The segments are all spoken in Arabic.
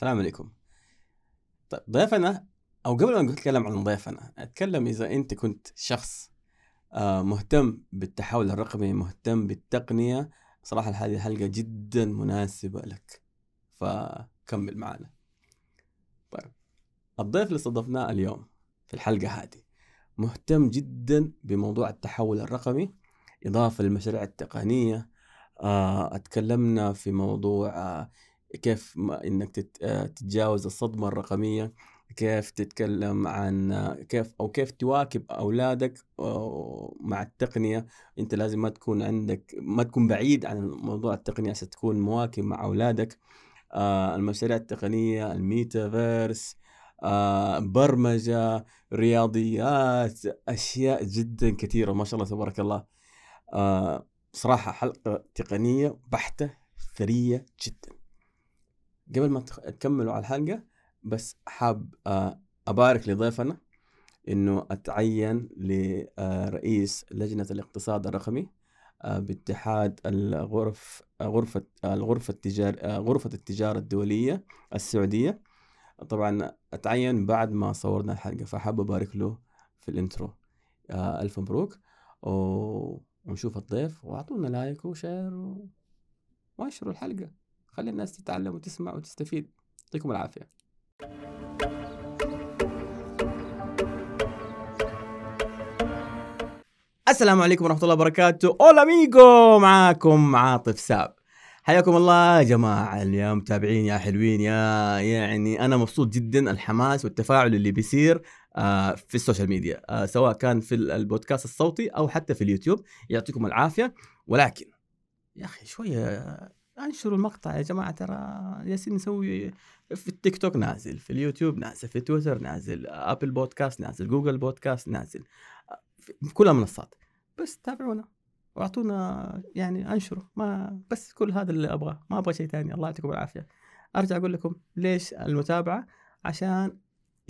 السلام عليكم. طيب ضيفنا أو قبل ما نتكلم عن ضيفنا أتكلم إذا أنت كنت شخص آه، مهتم بالتحول الرقمي مهتم بالتقنية صراحة هذه الحلقة جدا مناسبة لك. فكمل معنا. طيب الضيف اللي استضفناه اليوم في الحلقة هذه مهتم جدا بموضوع التحول الرقمي إضافة للمشاريع التقنية آه، أتكلمنا في موضوع آه، كيف إنك تتجاوز الصدمة الرقمية كيف تتكلم عن كيف أو كيف تواكب أولادك مع التقنية. أنت لازم ما تكون عندك ما تكون بعيد عن موضوع التقنية عشان تكون مواكب مع أولادك. آه، المشاريع التقنية الميتافيرس آه، برمجة رياضيات أشياء جدا كثيرة ما شاء الله تبارك الله. آه، صراحة حلقة تقنية بحتة ثرية جدا. قبل ما تكملوا على الحلقة بس حاب آه، أبارك لضيفنا إنه أتعين لرئيس لجنة الاقتصاد الرقمي آه، باتحاد الغرف غرفة الغرفة التجار غرفة التجارة الدولية السعودية. طبعا أتعين بعد ما صورنا الحلقة فحاب أبارك له في ال intro. آه، ألف مبروك. ونشوف الضيف وأعطونا like و share وانشروا الحلقة. خلي الناس تتعلم وتسمع وتستفيد. يعطيكم العافية. السلام عليكم ورحمة الله وبركاته. أولا ميجو معاكم عاطف ساب. حياكم الله يا جماعة. يا متابعين يا حلوين. يا يعني أنا مبسوط جدا الحماس والتفاعل اللي بيصير آه في ال social media آه سواء كان في البودكاست الصوتي أو حتى في اليوتيوب. يعطيكم العافية. ولكن يا أخي شوية انشروا المقطع يا جماعة ترى ياسين نسوي في التيك توك نازل في اليوتيوب نازل في تويتر نازل آبل بودكاست نازل جوجل بودكاست نازل في كل المنصات بس تابعونا واعطونا يعني انشروا ما بس كل هذا اللي أبغاه ما أبغى شيء ثاني الله يعطيكم العافية. أرجع أقول لكم ليش المتابعة؟ عشان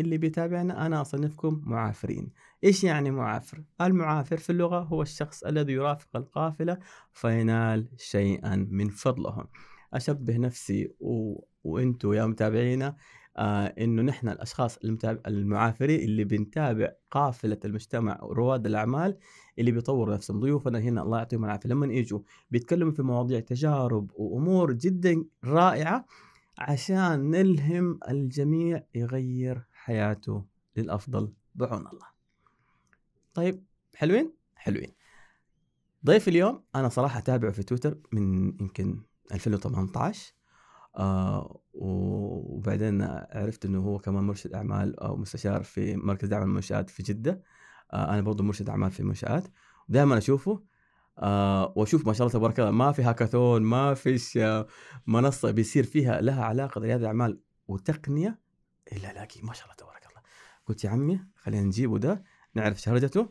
اللي بيتابعنا أنا أصنفكم معافرين. إيش يعني معافر؟ المعافر في اللغة هو الشخص الذي يرافق القافلة فينال شيئا من فضلهم. أشبه نفسي و... وأنتم يا متابعينا آه إنه نحن الأشخاص المتابع المعافرين اللي بنتابع قافلة المجتمع ورواد الأعمال اللي بيطوروا نفسهم. ضيوفنا هنا الله يعطيهم العافية. لما يجوا بيتكلموا في مواضيع تجارب وأمور جدا رائعة عشان نلهم الجميع يغير حياته للأفضل بعون الله. طيب حلوين؟ حلوين. ضيف اليوم أنا صراحة أتابعه في تويتر من يمكن 2018 آه وبعدين عرفت إنه هو كمان مرشد أعمال أو مستشار في مركز دعم المنشآت في جدة آه أنا برضه مرشد أعمال في منشات ودائما أشوفه آه وأشوف ما شاء الله تبارك الله ما في هاكاثون ما فيش منصة بيصير فيها لها علاقة برياده الاعمال وتقنية إلا الاقي ما شاء الله تبارك الله قلت يا عمي خلينا نجيبه ده نعرف شهرجته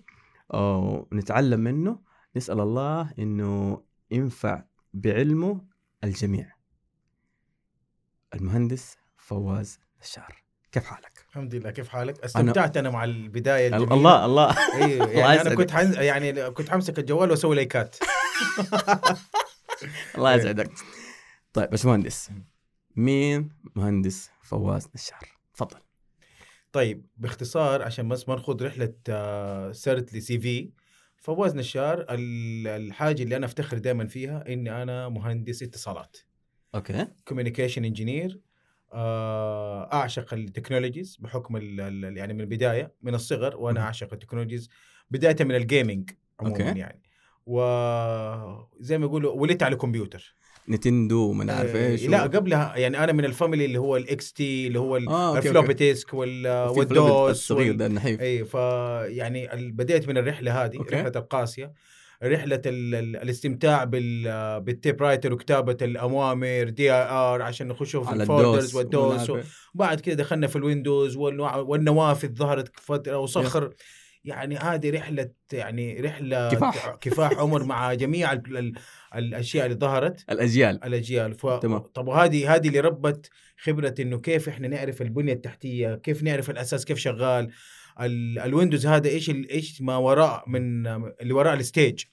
ونتعلم منه نسأل الله إنه ينفع بعلمه الجميع المهندس فواز الشار كيف حالك؟ الحمد لله كيف حالك؟ استمتعت أنا, أنا مع البداية الجميلة. الله الله أيوه يعني أنا كنت حن... يعني كنت حمسك الجوال وأسوي لايكات الله يسعدك طيب باشمهندس مين مهندس فواز نشار؟ تفضل طيب باختصار عشان بس ما نخوض رحلة سرت لسي في فواز نشار الحاجة اللي أنا أفتخر دائما فيها إني أنا مهندس اتصالات. أوكي. communication engineer أعشق ال technologies بحكم يعني من البداية من الصغر وأنا أعشق ال technologies بداية من ال gaming عموما أوكي. يعني. وزي ما يقولوا ولدت على الكمبيوتر. Nintendo ما عارف آه، إيش لا قبلها يعني أنا من ال family اللي هو ال XT اللي هو آه ال floppy disk وال DOS الصغير ده النحيف. اي فيعني بديت من الرحلة هذه أوكي. رحله القاسية رحلة الاستمتاع بال typewriter وكتابة الأوامر DIR عشان نخش في ال folders وال DOS وبعد كده دخلنا في ال Windows والنوافذ ظهرت فترة وصخر. يعني هذه رحلة يعني رحلة كفاح. كفاح عمر مع جميع ال ال الأشياء اللي ظهرت. الأجيال. الأجيال. ف... طب وهذه هذه اللي ربت خبرة إنه كيف إحنا نعرف البنية التحتية كيف نعرف الأساس كيف شغال ال... ال Windows هذا إيش ال... إيش ما وراء من اللي وراء ال stage.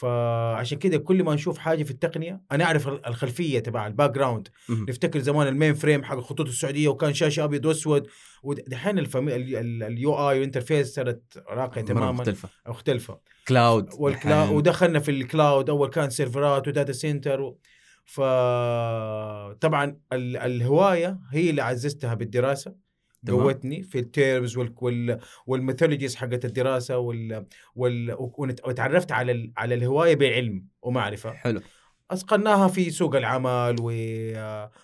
فعشان كده كل ما نشوف حاجة في التقنية أنا أعرف الخلفية تبع ال background نفتكر زمان ال mainframe حق الخطوط السعودية وكان شاشة أبيض وأسود ودحين ال UI وال interface صارت راقية تماما مختلفة. مختلفة. cloud وال cloud ودخلنا في ال cloud أول كان سيرفرات و data center و... فطبعا الهواية هي اللي عززتها بالدراسة. قوتني في ال terms وال وال وال methodologies حقت الدراسة وال, وال وتعرفت على ال... على الهواية بعلم ومعرفة حلو اسقناها في سوق العمل و...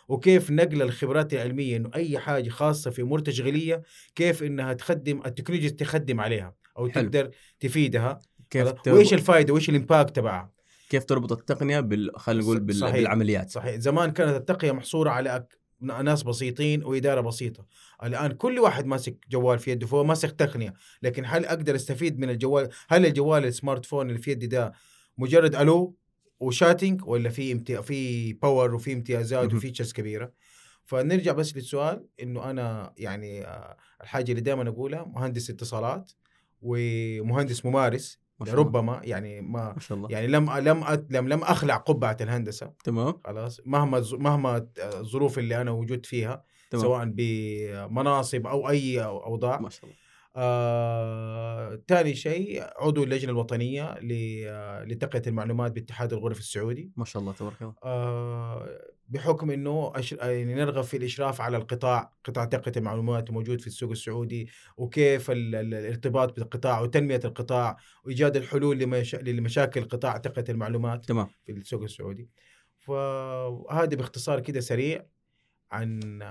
وكيف نقل الخبرات العلمية إنه أي حاجة خاصة في أمور تشغيلية كيف إنها تخدم التكنولوجيا تخدم عليها أو حلو. تقدر تفيدها كيف تربط... وإيش الفائده وإيش ال impact تبعها كيف تربط التقنية بال خلينا نقول بال... صحيح. بالعمليات صحيح زمان كانت التقنية محصورة على. ناس بسيطين وإدارة بسيطة. الآن كل واحد ماسك جوال في يده فهو ماسك تقنية لكن هل أقدر أستفيد من الجوال؟ هل الجوال ال smartphone اللي في يدي ده مجرد ألو و chatting ولا في امتي... في power وفي امتيازات و features كبيرة؟ فنرجع بس للسؤال إنه أنا يعني آه، الحاجة اللي دائما أقولها مهندس اتصالات ومهندس ممارس. ربما يعني ما, ما شاء الله. يعني لم لم لم لم أخلع قبعة الهندسة. تمام. خلاص. مهما مهما الظروف اللي أنا وجدت فيها تمام. سواء بمناصب أو أي أوضاع. ما شاء الله. آه، ثاني شيء عضو اللجنة الوطنية لتقنيه المعلومات باتحاد الغرف السعودي. ما شاء الله تبارك الله. آه، بحكم إنه أش... يعني نرغب في الإشراف على القطاع قطاع تقنيه المعلومات موجود في السوق السعودي وكيف ال... الارتباط بالقطاع وتنمية القطاع وإيجاد الحلول لمش... لمشاكل قطاع تقنيه المعلومات تمام. في السوق السعودي. فهذا باختصار كده سريع عن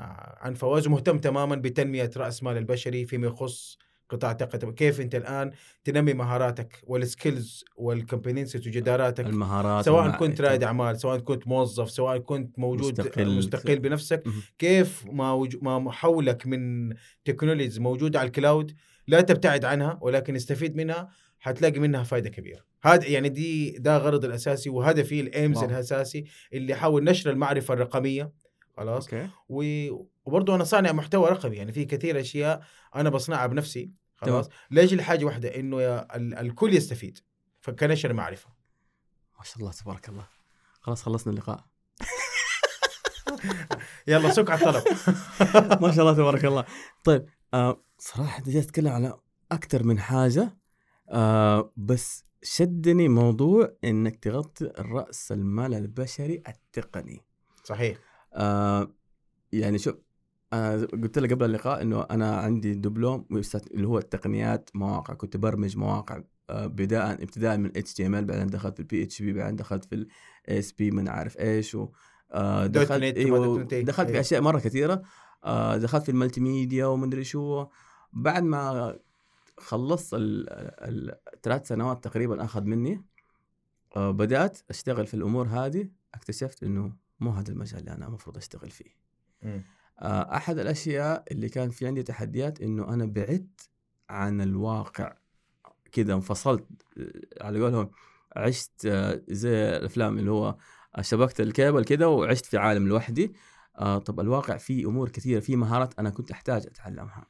عن فواز مهتم تماما بتنمية رأس مال البشري فيما يخص قطاع تقنية كيف أنت الآن تنمي مهاراتك وال skills وال competences وجداراتك؟ المهارات سواء كنت رائد أعمال سواء كنت موظف سواء كنت موجود مستقل, مستقل بنفسك كيف ما وج... ما حولك من technologies موجوده على ال cloud لا تبتعد عنها ولكن استفيد منها حتلاقي منها فائده كبيرة. هذا يعني دي ده غرض الأساسي وهدفي ال aims الأساسي اللي حاول نشر المعرفة الرقمية. خلاص؟ أوكي. وبرضه أنا صانع محتوى رقمي يعني في كثير أشياء أنا بصنعها بنفسي خلاص. لاجل حاجة واحدة؟ إنه يا الكل يستفيد فكنشر معرفة. ما شاء الله تبارك الله. خلاص خلصنا اللقاء. يلا سك على الطلب. ما شاء الله تبارك الله. طيب آه صراحة انت جاي تتكلم على أكثر من حاجة آه بس شدني موضوع إنك تغطي رأس المال البشري التقني. صحيح. آه يعني شوف أنا قلت لك قبل اللقاء إنه أنا عندي دبلوم اللي هو التقنيات مواقع كنت برمج مواقع آه، بداء ابتداء من HTML بعدين دخلت في ال PHP بعدين دخلت في ال ASP من عارف إيش و آه، دخلت أيوه دخلت في. اشياء مرة كثيرة آه، دخلت في ال multimedia ومدري شو بعد ما خلصت الثلاث سنوات تقريبا أخذ مني بدأت أشتغل في الأمور هذه اكتشفت إنه مو هذا المجال اللي أنا المفروض أشتغل فيه م. آه، أحد الأشياء اللي كان في عندي تحديات إنه أنا بعدت عن الواقع كذا انفصلت آه، على قولهم عشت آه، زي الأفلام اللي هو شبكت الكيبل كذا وعشت في عالم لوحدي. طب الواقع فيه أمور كثيرة في مهارات أنا كنت أحتاج أتعلمها.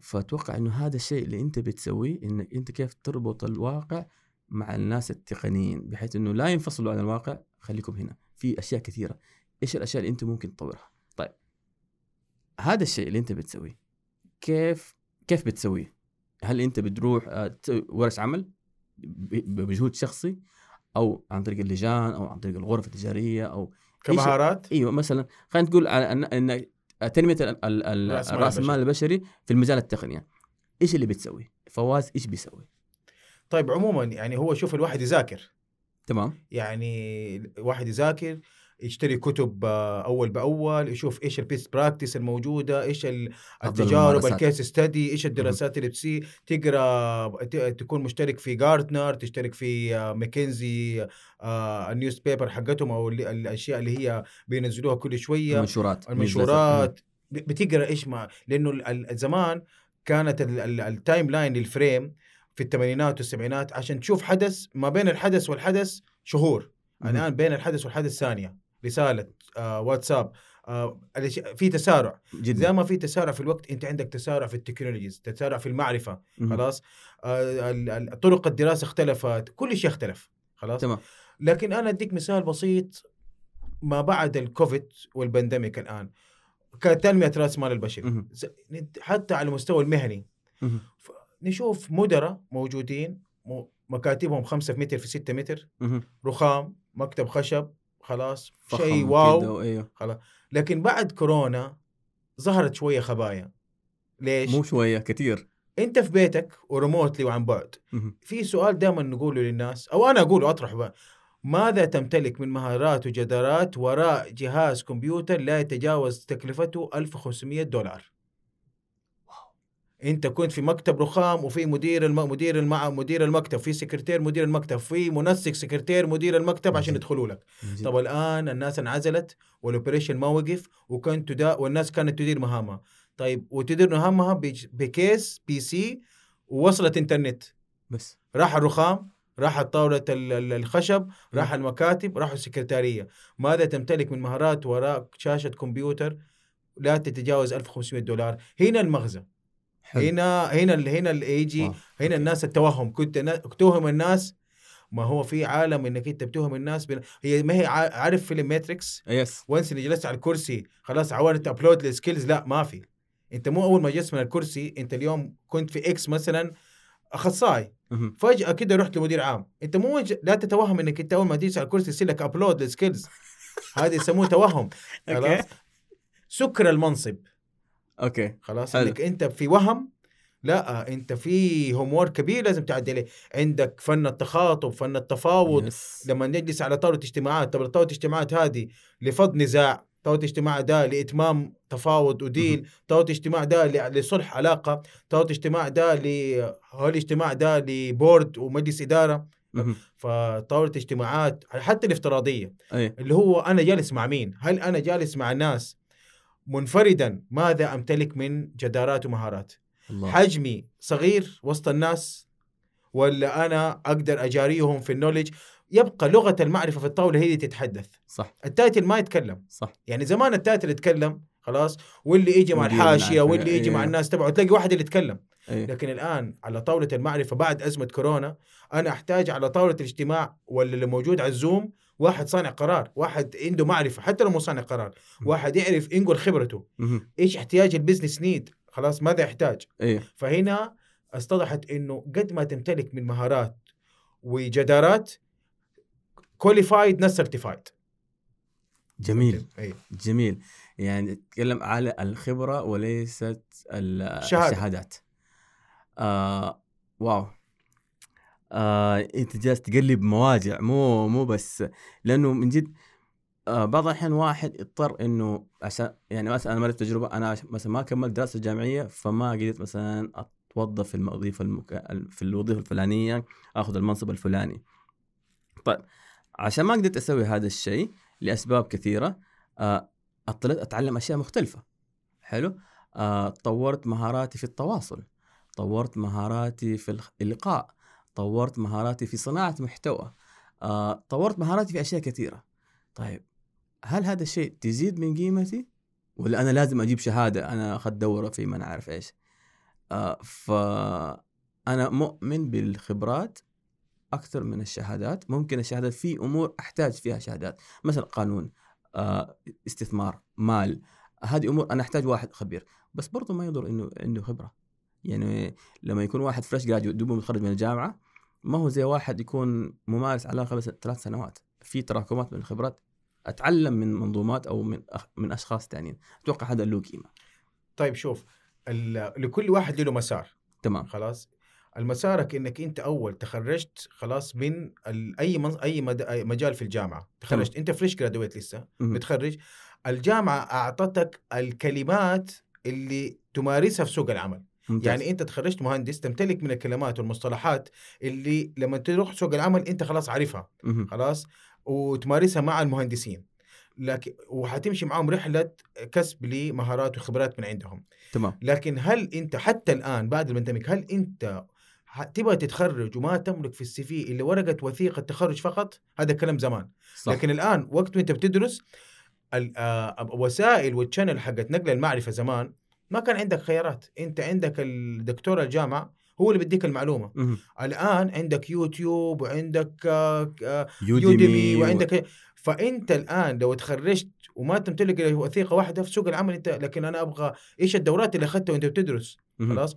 فأتوقع إنه هذا الشيء اللي أنت بتسويه انك أنت كيف تربط الواقع مع الناس التقنيين بحيث إنه لا ينفصلوا عن الواقع خليكم هنا. في أشياء كثيرة. إيش الأشياء اللي أنت ممكن تطورها؟ هذا الشيء اللي انت بتسويه كيف كيف بتسويه؟ هل انت بتروح آه، ورش عمل بمجهود شخصي أو عن طريق اللجان أو عن طريق الغرف التجارية أو كمهارات؟ أيوه مثلا خلينا نقول ان تنمية رأس المال البشري. في المجال التقنيه إيش اللي بتسوي؟ فواز إيش بيسوي؟ طيب عموما يعني هو شوف الواحد يذاكر. تمام. يعني الواحد يذاكر يشتري كتب آه، أول بأول يشوف إيش ال best practice الموجودة إيش التجارب ال case study إيش الدراسات اللي بتصير تقرأ تكون مشترك في جارتنر تشترك في ماكنزي آه، ال newspaper حقتهم أو الأشياء اللي هي بينزلوها كل شوية. المنشورات المنشورات. بتقرأ إيش ما. لأنه زمان كانت ال timeline لل frame في الثمانينات والسبعينات عشان تشوف حدث ما بين الحدث والحدث شهور. الآن بين الحدث والحدث ثانية. رسالة آه واتساب آه في تسارع. جدا. زي ما في تسارع في الوقت أنت عندك تسارع في التكنولوجيز تسارع في المعرفة خلاص؟ آه طرق الدراسة اختلفت كل شيء اختلف خلاص؟ تمام. لكن أنا أديك مثال بسيط ما بعد الكوفيد والبندميك الآن. كتنمية رأس مال البشري حتى على المستوى المهني. نشوف مدراء موجودين مكاتبهم 5 متر في 6 متر رخام مكتب خشب خلاص شيء واو أيوه. خلاص لكن بعد كورونا ظهرت شوية خبايا ليش؟ مو شوية كثير أنت في بيتك وريموتلي وعن بعد في سؤال دائما نقوله للناس أو أنا أقوله أطرحه بقى. ماذا تمتلك من مهارات وجدارات وراء جهاز كمبيوتر لا يتجاوز تكلفته 1500 دولار انت كنت في مكتب رخام وفي مدير الم... مدير الم... مدير المكتب في سكرتير مدير المكتب في منسق سكرتير مدير المكتب عشان يدخلوا لك. طب الآن الناس انعزلت وال operation ما وقف وكنت تدا... والناس كانت تدير مهامها. طيب وتدير مهامها ب case PC ووصلت إنترنت. بس. راح الرخام راح طاولة الخشب راح المكاتب راح السكرتارية. ماذا تمتلك من مهارات وراء شاشة كمبيوتر؟ لا تتجاوز 1500 دولار. هنا المغزى. حلو. هنا هنا هنا اللي يجي هنا الناس التوهم. كنت توهم الناس. ما هو في عالم إنك أنت بتوهم الناس بنا... هي ما هي عارف فيلم ماتريكس yes once اللي جلست على الكرسي خلاص عورت upload لل skills لا ما في. أنت مو أول ما جلست من الكرسي أنت اليوم كنت في إكس مثلا أخصائي. فجأة كده رحت لمدير عام. أنت مو لا تتوهم إنك أنت أول ما تجلس على الكرسي يصير لك upload لل skills هذا يسموه توهم. خلاص؟ سكر المنصب. أوكي خلاص حلو. إنك أنت في وهم لا أنت في homework كبير لازم تعدي عليه عندك فن التخاطب فن التفاوض yes. لما نجلس على طاولة اجتماعات طب طاولة الاجتماعات هذه لفض نزاع طاولة اجتماع ده لإتمام تفاوض و deal طاولة اجتماع ده لصلح علاقة طاولة اجتماع ده ل الاجتماع ده ل board ومجلس إدارة فطاولة اجتماعات حتى الافتراضية أي. اللي هو أنا جالس مع مين هل أنا جالس مع ناس منفردا ماذا أمتلك من جدارات ومهارات؟ الله. حجمي صغير وسط الناس ولا أنا أقدر أجاريهم في ال knowledge يبقى لغة المعرفة في الطاولة هي اللي تتحدث. صح. ال title ما يتكلم. صح. يعني زمان ال title يتكلم خلاص واللي يجي مع الحاشية واللي يجي مع إيه. الناس تبعه تلاقي واحد اللي يتكلم. أيه. لكن الآن على طاولة المعرفة بعد أزمة كورونا أنا أحتاج على طاولة الاجتماع ولا اللي موجود على الزوم واحد صانع قرار واحد عنده معرفة حتى لو مو صانع قرار واحد يعرف ينقل خبرته. إيش احتياج ال business need خلاص ماذا يحتاج. إيه؟ فهنا اتضحت إنه قد ما تمتلك من مهارات وجدارات qualified ناس certified جميل. أيه. جميل. يعني نتكلم على الخبرة وليست الشهادات. آه واو. آه أنت جالس تقلب مواجع مو مو بس. لأنه من جد آه بعض الأحيان واحد يضطر إنه عشان يعني مثلا أنا مريت تجربه أنا مثلا ما كملت دراسة جامعية فما قدرت مثلا أتوظف في الوظيفه المك... في الوظيفة الفلانية آخذ المنصب الفلاني. طيب عشان ما قدرت أسوي هذا الشيء لأسباب كثيرة آه اضطريت أتعلم أشياء مختلفة. حلو؟ آه طورت مهاراتي في التواصل. طورت مهاراتي في اللقاء. طورت مهاراتي في صناعة محتوى. آه طورت مهاراتي في أشياء كثيرة. طيب هل هذا الشيء تزيد من قيمتي؟ ولا أنا لازم أجيب شهادة أنا أخذت دورة في ما أعرف إيش؟ آه فأنا مؤمن بالخبرات أكثر من الشهادات. ممكن الشهادات في أمور أحتاج فيها شهادات. مثلا قانون آه استثمار مال. هذه أمور أنا أحتاج واحد خبير. بس برضه ما يضر انه عنده خبرة. يعني لما يكون واحد فريش جراجويت دوبه متخرج من الجامعة ما هو زي واحد يكون ممارس على الاقل ثلاث سنوات. في تراكمات من الخبرات أتعلم من منظومات أو من أخ... من أشخاص ثانيين أتوقع هذا له قيمة. طيب شوف لكل واحد له مسار. تمام. خلاص؟ المسارك انك أنت أول تخرجت خلاص من أي من... أي مجال في الجامعة. تخرجت. أنت فريش جرادويت لسه. متخرج. الجامعة أعطتك الكلمات اللي تمارسها في سوق العمل. ممتاز. يعني انت تخرجت مهندس تمتلك من الكلمات والمصطلحات اللي لما تروح سوق العمل انت خلاص عارفها خلاص؟ وتمارسها مع المهندسين. لكن وحتمشي معاهم رحلة كسب لمهارات وخبرات من عندهم. تمام. لكن هل انت حتى الآن بعد البندميك هل انت تبغى تتخرج وما تملك في ال CV إلا ورقة وثيقة تخرج فقط؟ هذا كلام زمان. صح. لكن الآن وقت انت بتدرس الوسائل وال channel حقت نقل المعرفة زمان ما كان عندك خيارات. أنت عندك الدكتور الجامعة هو اللي بيديك المعلومة. مهم. الآن عندك يوتيوب وعندك آه، آه، يوديمي وعندك فأنت الآن لو تخرجت وما تمتلك وثيقة واحدة في سوق العمل أنت لكن أنا أبغى إيش الدورات اللي أخذتها وأنت بتدرس؟ مهم. خلاص؟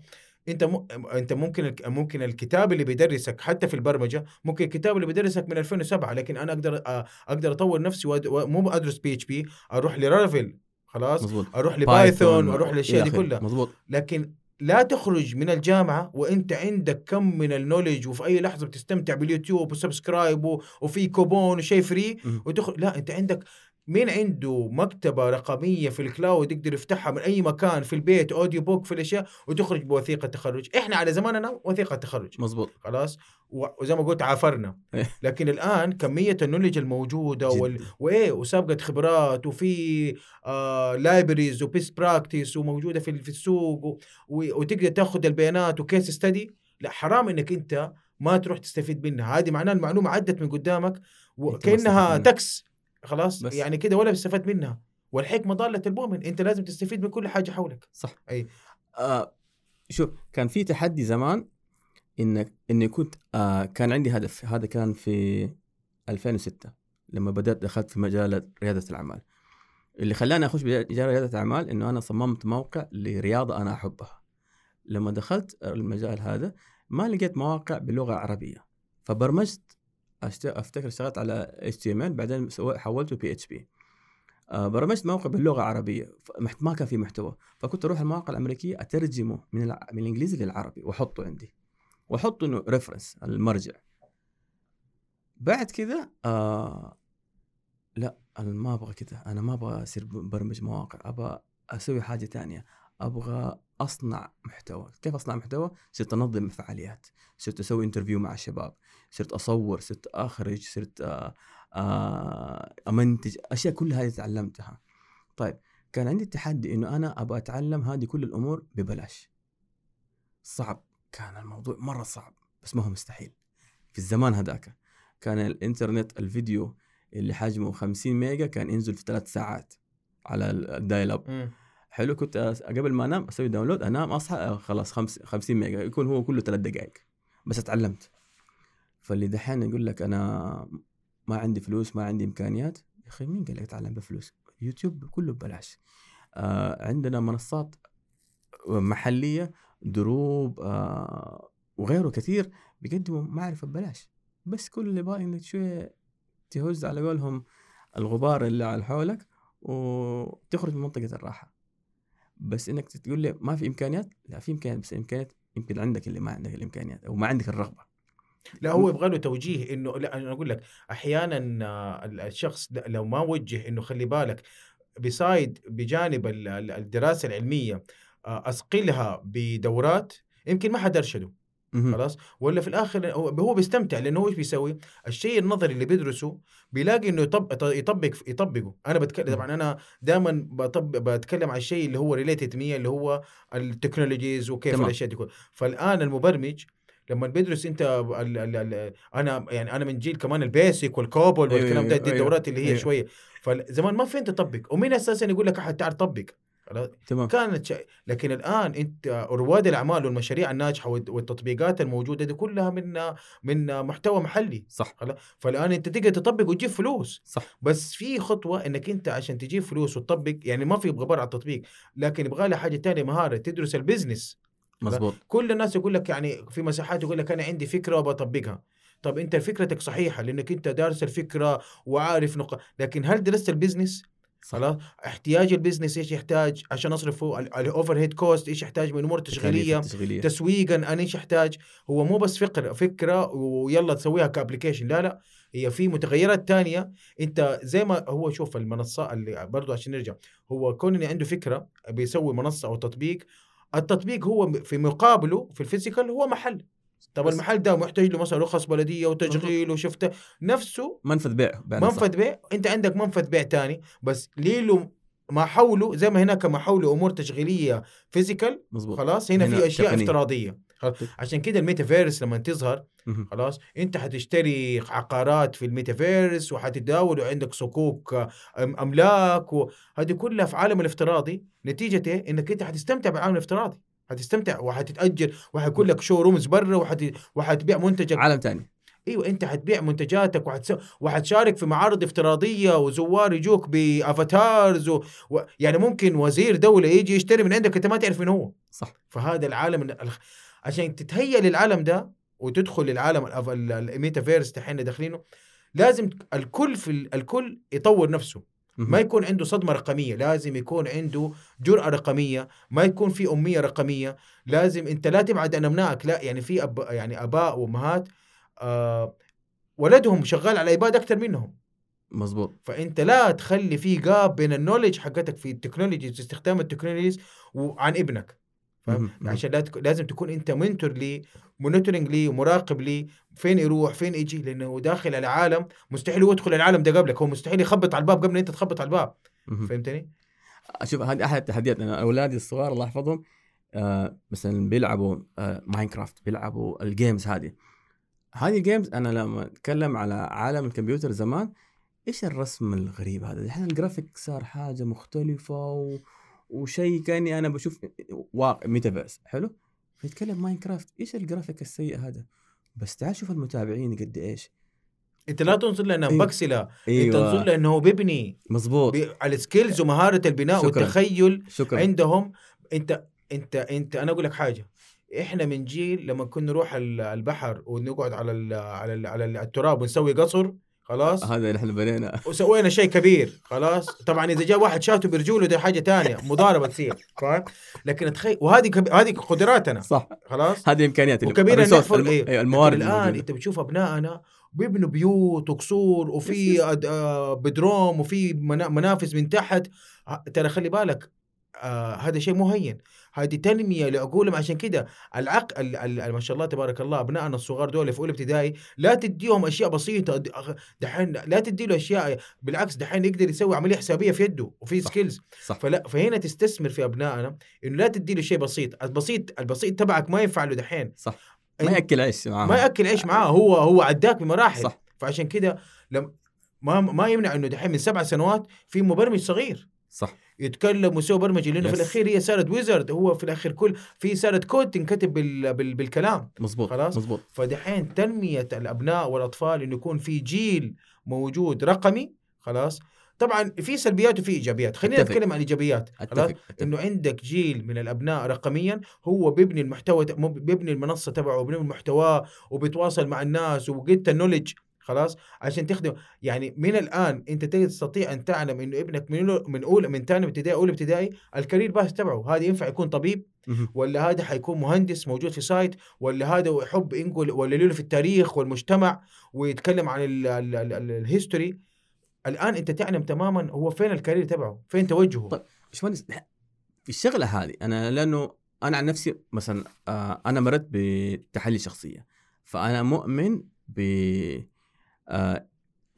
أنت م... أنت ممكن الك- ممكن الكتاب اللي بيدرسك حتى في البرمجة ممكن الكتاب اللي بيدرسك من 2007 لكن أنا أقدر أ- أقدر أطور نفسي وأد... مو أدرس PHP أروح Laravel خلاص مظبوط أروح ل Python Python وأروح للأشياء دي. كلها مظبوط لكن لا تخرج من الجامعة وأنت عندك كم من ال knowledge وفي أي لحظة بتستمتع باليوتيوب و subscribe. وفي كوبون وشيء free. وتخرج لا أنت عندك مين عنده مكتبة رقمية في ال cloud يقدر يفتحها من أي مكان في البيت audio book في الأشياء وتخرج بوثيقة تخرج. إحنا على زماننا وثيقة تخرج. مظبوط. خلاص؟ وزي ما قلت عافرنا. إيه. لكن الآن كمية ال knowledge الموجودة وال... وإيه وسابقة خبرات وفي آه libraries و best practice وموجودة في في السوق و... و... وتقدر تاخذ البيانات و case study لا حرام إنك أنت ما تروح تستفيد منها. هذه معناها المعلومة عدت من قدامك وكأنها. تكس. خلاص؟ بس. يعني كده ولا بتستفاد منها. والحكمة ضالة المؤمن انت لازم تستفيد من كل حاجة حولك. صح. أي. آه شوف كان في تحدي زمان انك اني كنت آه كان عندي هدف. هذا كان في 2006 لما بدأت دخلت في مجال ريادة الأعمال. اللي خلاني أخش بمجال ريادة الأعمال إنه أنا صممت موقع لرياضة أنا أحبها. لما دخلت المجال هذا ما لقيت مواقع باللغة العربية. فبرمجت أفتكر اشتغلت على HTML بعدين حولته PHP. برمجت موقع باللغة العربية ما كان في محتوى. فكنت أروح المواقع الأمريكية أترجمه من. من الإنجليزي للعربي وأحطه عندي. واحطه إنه reference المرجع. بعد كذا آه لا أنا ما أبغى كذا أنا ما أبغى أصير برمج مواقع. أبغى أسوي حاجة تانية. أبغى أصنع محتوى. كيف أصنع محتوى؟ صرت أنظم فعاليات صرت أسوي interview مع الشباب صرت أصور صرت أخرج صرت آه آه أمنتج أشياء كل هذه تعلمتها. طيب كان عندي التحدي إنه أنا أبغى أتعلم هذه كل الأمور ببلاش. صعب. كان الموضوع مرة صعب بس ما هو مستحيل. في الزمان هذاك كان الإنترنت الفيديو اللي حجمه 50 ميجا كان ينزل في ثلاث ساعات على ال dial-up. حلو كنت قبل ما أنام أسوي download أنام أصحى آه، خلاص خمس 50 ميجا يكون هو كله ثلاث دقائق بس اتعلمت. فاللي دحين يقول لك أنا ما عندي فلوس ما عندي إمكانيات يا أخي مين قال لك اتعلم بفلوس؟ يوتيوب كله ببلاش. آه عندنا منصات محلية دروب آه وغيره كثير بيقدموا معرفة ببلاش. بس كل اللي يبغى إنك شوية تهز على قولهم الغبار اللي على حولك وتخرج من منطقة الراحة. بس إنك تقول لي ما في إمكانيات لا في إمكانيات بس إمكانيات يمكن عندك اللي ما عندك الإمكانيات أو ما عندك الرغبة لا هو يبغى له توجيه إنه لا أنا أقول لك أحيانا آه، الشخص لو ما وجه إنه خلي بالك بسايد بجانب ال- ال- الدراسة العلمية آه، أثقلها بدورات يمكن ما حد أرشده. خلاص ولا في الآخر هو بيستمتع لأنه هو إيش بيسوي؟ الشيء النظري اللي بيدرسه بيلاقي إنه يطبق يطبق يطبقه أنا بتكلم. طبعا أنا دائما بطبق بتكلم عن الشيء اللي هو related me اللي هو ال technologies وكيف تمام. الأشياء دي كلها فالآن المبرمج لما بيدرس أنت ال ال ال أنا يعني أنا من جيل كمان ال BASIC وال COBOL أيوة، والكلام ده أيوة، دي الدورات اللي هي أيوة. شوية فزمان ما فين تطبق ومين أساسا يقول لك أحد تعال طبق؟ تمام. كانت شيء لكن الآن أنت رواد الأعمال والمشاريع الناجحة والت- والتطبيقات الموجودة دي كلها من من محتوى محلي. صح. فالآن أنت تقدر تطبق وتجيب فلوس. صح. بس في خطوة إنك أنت عشان تجيب فلوس وتطبق يعني ما في غبار على التطبيق لكن يبغى لها حاجة تانية مهارة تدرس ال business. مزبوط كل الناس يقول لك يعني في مساحات يقول لك أنا عندي فكرة وبطبقها. طب أنت فكرتك صحيحة لأنك أنت دارس الفكرة وعارف نقاط لكن هل درست ال business؟ خلاص؟ احتياج ال business إيش يحتاج؟ عشان اصرفه ال overhead cost إيش يحتاج؟ من أمور تشغيلية. تسويقا أنا إيش يحتاج؟ هو مو بس فكره فكرة ويلا تسويها ك application لا لا. هي في متغيرات تانية. أنت زي ما هو شوف المنصة اللي برضو عشان نرجع. هو كون إني عنده فكرة بيسوي منصة أو تطبيق التطبيق هو في مقابله في ال physical هو محل. طب المحل ده محتاج له مثلا رخص بلدية وتشغيل وشفته نفسه منفذ بيع. منفذ بيع أنت عندك منفذ بيع تاني بس ليه له ما حوله زي ما هناك ما حوله أمور تشغيلية physical خلاص هنا, هنا في أشياء تقنية. افتراضية خلاص. عشان كده الميتافيرس لما تظهر. خلاص أنت حتشتري عقارات في الميتافيرس وحتتداول وعندك صكوك أملاك وهذه كلها في عالم الافتراضي نتيجة إيه؟ إنك أنت حتستمتع بالعالم الافتراضي حتستمتع وحتتاجر وحيكون لك showrooms برا وحت... وحتبيع منتجك. عالم تاني. إيوه أنت حتبيع منتجاتك وحتس... وحتشارك في معارض افتراضية وزوار يجوك ب avatars و... و... يعني ممكن وزير دولة يجي يشتري من عندك أنت ما تعرف من هو. صح. فهذا العالم عشان تتهيأ للعالم ده وتدخل للعالم الميتافيرس دحين داخلينه لازم الكل في الكل يطور نفسه. ما يكون عنده صدمة رقمية لازم يكون عنده جرأة رقمية ما يكون في أمية رقمية لازم أنت لا تبعد عن أبنائك لا يعني في أب يعني آباء وأمهات آه ولدهم شغال على iPad أكثر منهم. مظبوط. فأنت لا تخلي في gap بين ال knowledge حقتك في ال technologies استخدام ال technologies وعن ابنك. فاهم؟ عشان لازم تكون أنت mentor لي monitoring لي ومراقب لي فين يروح فين يجي؟ لأنه داخل العالم مستحيل هو يدخل العالم ده قبلك هو مستحيل يخبط على الباب قبل أنت تخبط على الباب. فهمتني؟ أشوف هذه أحد التحديات أنا أولادي الصغار الله يحفظهم آه مثلا بيلعبوا آه Minecraft بيلعبوا ال games هذه. هذه ال games أنا لما أتكلم على عالم الكمبيوتر زمان إيش الرسم الغريب هذا؟ الحين الجرافيك صار حاجة مختلفة و... وشيء كأني أنا بشوف واقع ميتافيرس. حلو؟ فيتكلم Minecraft. إيش الجرافيك السيء هذا؟ بس تعال شوف المتابعين قد إيش. أنت لا تنظر لأنه أيوة. بكسلة. أيوة. انت تنظر لأنه هو بيبني. مظبوط بي... على ال skills ومهارة البناء شكرا. والتخيل شكرا. عندهم. أنت أنت أنت أنا أقول لك حاجة. إحنا من جيل لما كنا نروح البحر ونقعد على ال على ال على التراب ونسوي قصر خلاص؟ هذا اللي إحنا بنينا وسوينا شيء كبير خلاص؟ طبعا إذا جاء واحد شاته برجوله ده حاجة تانية مضاربة تصير فاهم؟ لكن تخيل وهذه كب... هذه قدراتنا. صح. خلاص؟ هذه امكانيات وكبيرا نحفر الم... أيوة الموارد الآن أنت بتشوف أبنائنا بيبنوا بيوت وقصور وفي آه، بدروم وفي منافذ من تحت. ترى خلي بالك آه هذا شيء مهين. هذه تنميه لعقولهم عشان كده العقل ما شاء الله تبارك الله أبنائنا الصغار دول في أولى ابتدائي لا تديهم أشياء بسيطة. دحين لا تدي له أشياء بالعكس دحين يقدر يسوي عملية حسابية في يده وفي. سكيلز صح. فلا فهنا تستثمر في أبنائنا إنه لا تدي له شيء بسيط. البسيط البسيط تبعك ما ينفع له دحين. صح. ما يأكل عيش معاه ما يأكل عيش معاه هو هو عداك بمراحل. صح. فعشان كده لم ما ما يمنع إنه دحين من سبع سنوات في مبرمج صغير. صح. يتكلم ويسوي برمجة لأنه yes. في الأخير هي صارت ويزرد هو في الأخير كل في صارت كود تنكتب بال... بال... بالكلام. مظبوط خلاص؟ مظبوط. فدحين تنمية الأبناء والأطفال إنه يكون في جيل موجود رقمي خلاص؟ طبعا في سلبيات وفي إيجابيات. خلينا نتكلم عن الايجابيات إنه عندك جيل من الأبناء رقميا هو بيبني المحتوى بيبني المنصة تبعه وبيبني محتواه وبيتواصل مع الناس وجيت ال knowledge خلاص؟ عشان تخدم. يعني من الآن أنت تستطيع أن تعلم إنه ابنك من من اولى من ثاني ابتدائي أولى ابتدائي ال career path تبعه. هذا ينفع يكون طبيب؟ ولا هذا حيكون مهندس موجود في site ولا هذا يحب ينقل ولا له في التاريخ والمجتمع ويتكلم عن ال history الآن أنت تعلم تماما هو فين ال career تبعه؟ فين توجهه؟ طيب باشمهندس في الشغلة هذه أنا لأنه أنا عن نفسي مثلا آه، أنا مرت بتحلي شخصية. فأنا مؤمن ب آه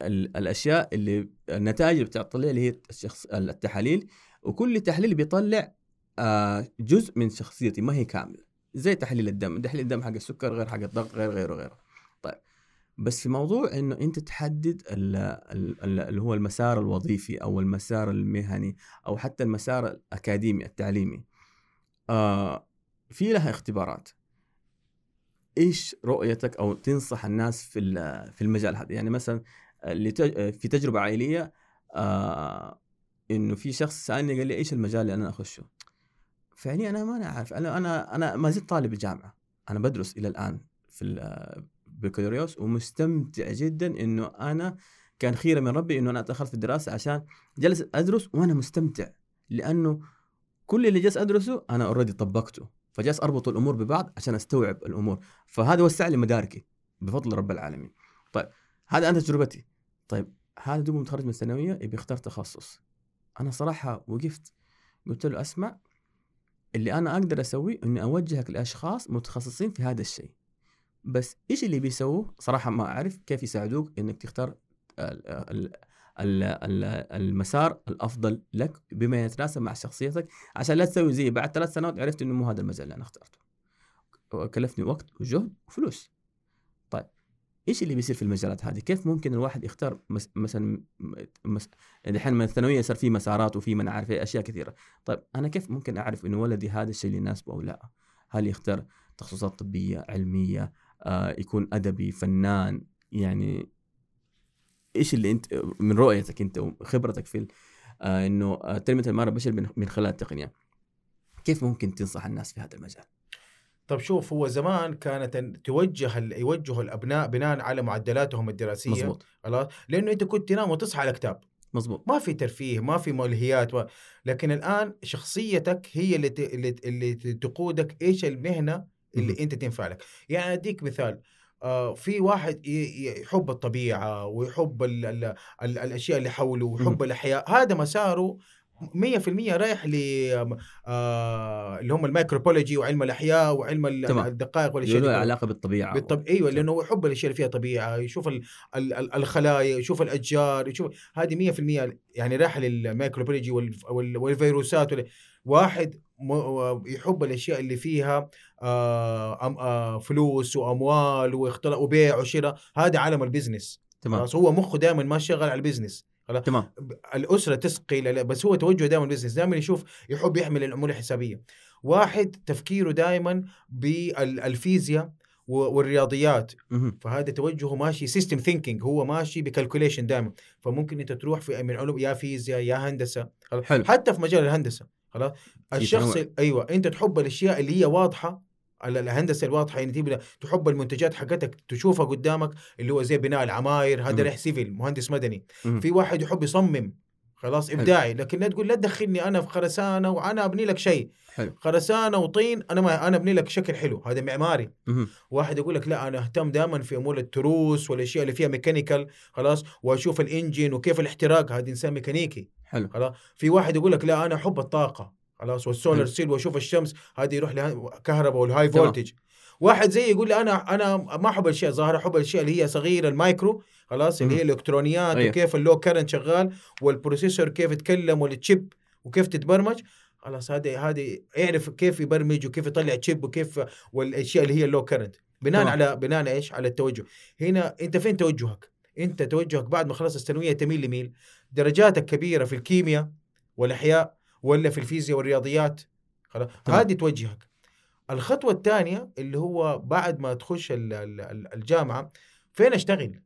الأشياء اللي النتائج اللي بتطلع اللي هي الشخص التحاليل وكل تحليل بيطلع آه جزء من شخصيتي ما هي كاملة. زي تحليل الدم تحليل الدم حق السكر غير حق الضغط غير غيره غيره. طيب. بس في موضوع إنه أنت تحدد اللي هو المسار الوظيفي أو المسار المهني أو حتى المسار الأكاديمي التعليمي آه في لها اختبارات. إيش رؤيتك أو تنصح الناس في في المجال هذا؟ يعني مثلا في تجربة عائلية آه إنه في شخص سألني قال لي إيش المجال اللي أنا أخشه؟ فعليا أنا ما أنا عارف. أنا أنا أنا ما زلت طالب الجامعة. أنا بدرس إلى الآن في بكالوريوس ومستمتع جدا إنه أنا كان خيرة من ربي إنه أنا دخلت في الدراسة عشان جلس أدرس وأنا مستمتع. لأنه كل اللي جالس أدرسه أنا already طبقته. فجالس أربط الأمور ببعض عشان أستوعب الأمور. فهذا وسع لي مداركي بفضل رب العالمين. طيب هذا أنا تجربتي. طيب هذا دوب متخرج من الثانوية يبي يختار تخصص. أنا صراحة وقفت قلت له أسمع اللي أنا أقدر أسويه إني أوجهك لأشخاص متخصصين في هذا الشيء. بس إيش اللي بيسووه؟ صراحة ما أعرف كيف يساعدوك إنك تختار المسار الأفضل لك بما يتناسب مع شخصيتك عشان لا تسوي زي بعد ثلاث سنوات عرفت إنه مو هذا المجال اللي أنا اخترته كلفني وقت وجهد وفلوس طيب إيش اللي بيصير في المجالات هذه؟ كيف ممكن الواحد يختار مس... مثلا مس... الحين من الثانوية صار في مسارات وفي من عارف إيه، أشياء كثيرة، طيب أنا كيف ممكن أعرف إنه ولدي هذا الشيء اللي يناسبه أو لا؟ هل يختار تخصصات طبية، علمية، آه يكون أدبي، فنان، يعني إيش اللي أنت من رؤيتك أنت وخبرتك في آه إنه آه، تنميه المهاره البشري من خلال التقنية. كيف ممكن تنصح الناس في هذا المجال؟ طب شوف هو زمان كانت توجه يوجهوا الأبناء بناء على معدلاتهم الدراسية. مزبوط خلاص؟ لأنه أنت كنت تنام وتصحى على كتاب. مزبوط ما في ترفيه ما في ملهيات و... لكن الآن شخصيتك هي اللي ت... اللي, اللي تقودك إيش المهنة اللي م- أنت تنفع لك. يعني أديك مثال. في واحد يحب الطبيعة ويحب ال ال ال الأشياء اللي حوله ويحب الأحياء هذا مساره 100% رايح ل آه اللي هم ال microbiology وعلم الأحياء وعلم الدقائق والأشياء له علاقة بالطبيعة بالطب... أيوه لأنه هو يحب الأشياء اللي فيها طبيعة يشوف ال... ال... الخلايا يشوف الأشجار يشوف هذه 100% يعني رايح لل microbiology وال... وال... والفيروسات وال... واحد م... يحب الأشياء اللي فيها آه... آه... فلوس وأموال واختلاط وبيع وشراء. هذا عالم ال business تمام. هو مخه دائما ما شغال على ال business خلاص؟ تمام. الأسرة تسقي بس هو توجهه دائما business دائما يشوف يحب يحمل الأمور الحسابية. واحد تفكيره دائما بالفيزياء والرياضيات. فهذا توجهه ماشي system thinking هو ماشي ب calculation دائما فممكن أنت تروح في من علوم يا فيزياء يا هندسة. حلو. حتى في مجال الهندسة. خلاص؟ الشخص أيوه أنت تحب الأشياء اللي هي واضحة الهندسة الواضحة يعني تبدا تحب المنتجات حقتك تشوفها قدامك اللي هو زي بناء العماير هذا ريح civil مهندس مدني. في واحد يحب يصمم خلاص إبداعي لكن لا تقول لا تدخلني أنا في خرسانة وأنا أبني لك شيء. حلو. خرسانة وطين أنا ما أنا أبني لك شكل حلو هذا معماري. واحد يقول لك لا أنا أهتم دائما في أمور التروس والأشياء اللي فيها mechanical خلاص وأشوف ال engine وكيف الاحتراق هذا إنسان ميكانيكي. حلو. خلاص. في واحد يقول لك لا أنا أحب الطاقة. خلاص وال solar cell واشوف الشمس هذه يروح لكهرباء وال high voltage واحد زي يقول لي أنا أنا ما أحب الأشياء ظاهره أحب الأشياء اللي هي صغيرة المايكرو خلاص اللي هي الإلكترونيات أيوه. وكيف ال low current شغال وال processor كيف يتكلم وال chip وكيف تتبرمج. خلاص هذه هذه يعرف كيف يبرمج وكيف يطلع chip وكيف والأشياء اللي هي ال low current. بناء طبعا. على بناء إيش؟ على التوجه. هنا أنت فين توجهك؟ أنت توجهك بعد ما خلصت الثانوية تميل لميل؟ درجاتك كبيرة في الكيمياء والأحياء ولا في الفيزياء والرياضيات. خلاص؟ هذه توجهك. الخطوة الثانية اللي هو بعد ما تخش الجامعة فين أشتغل؟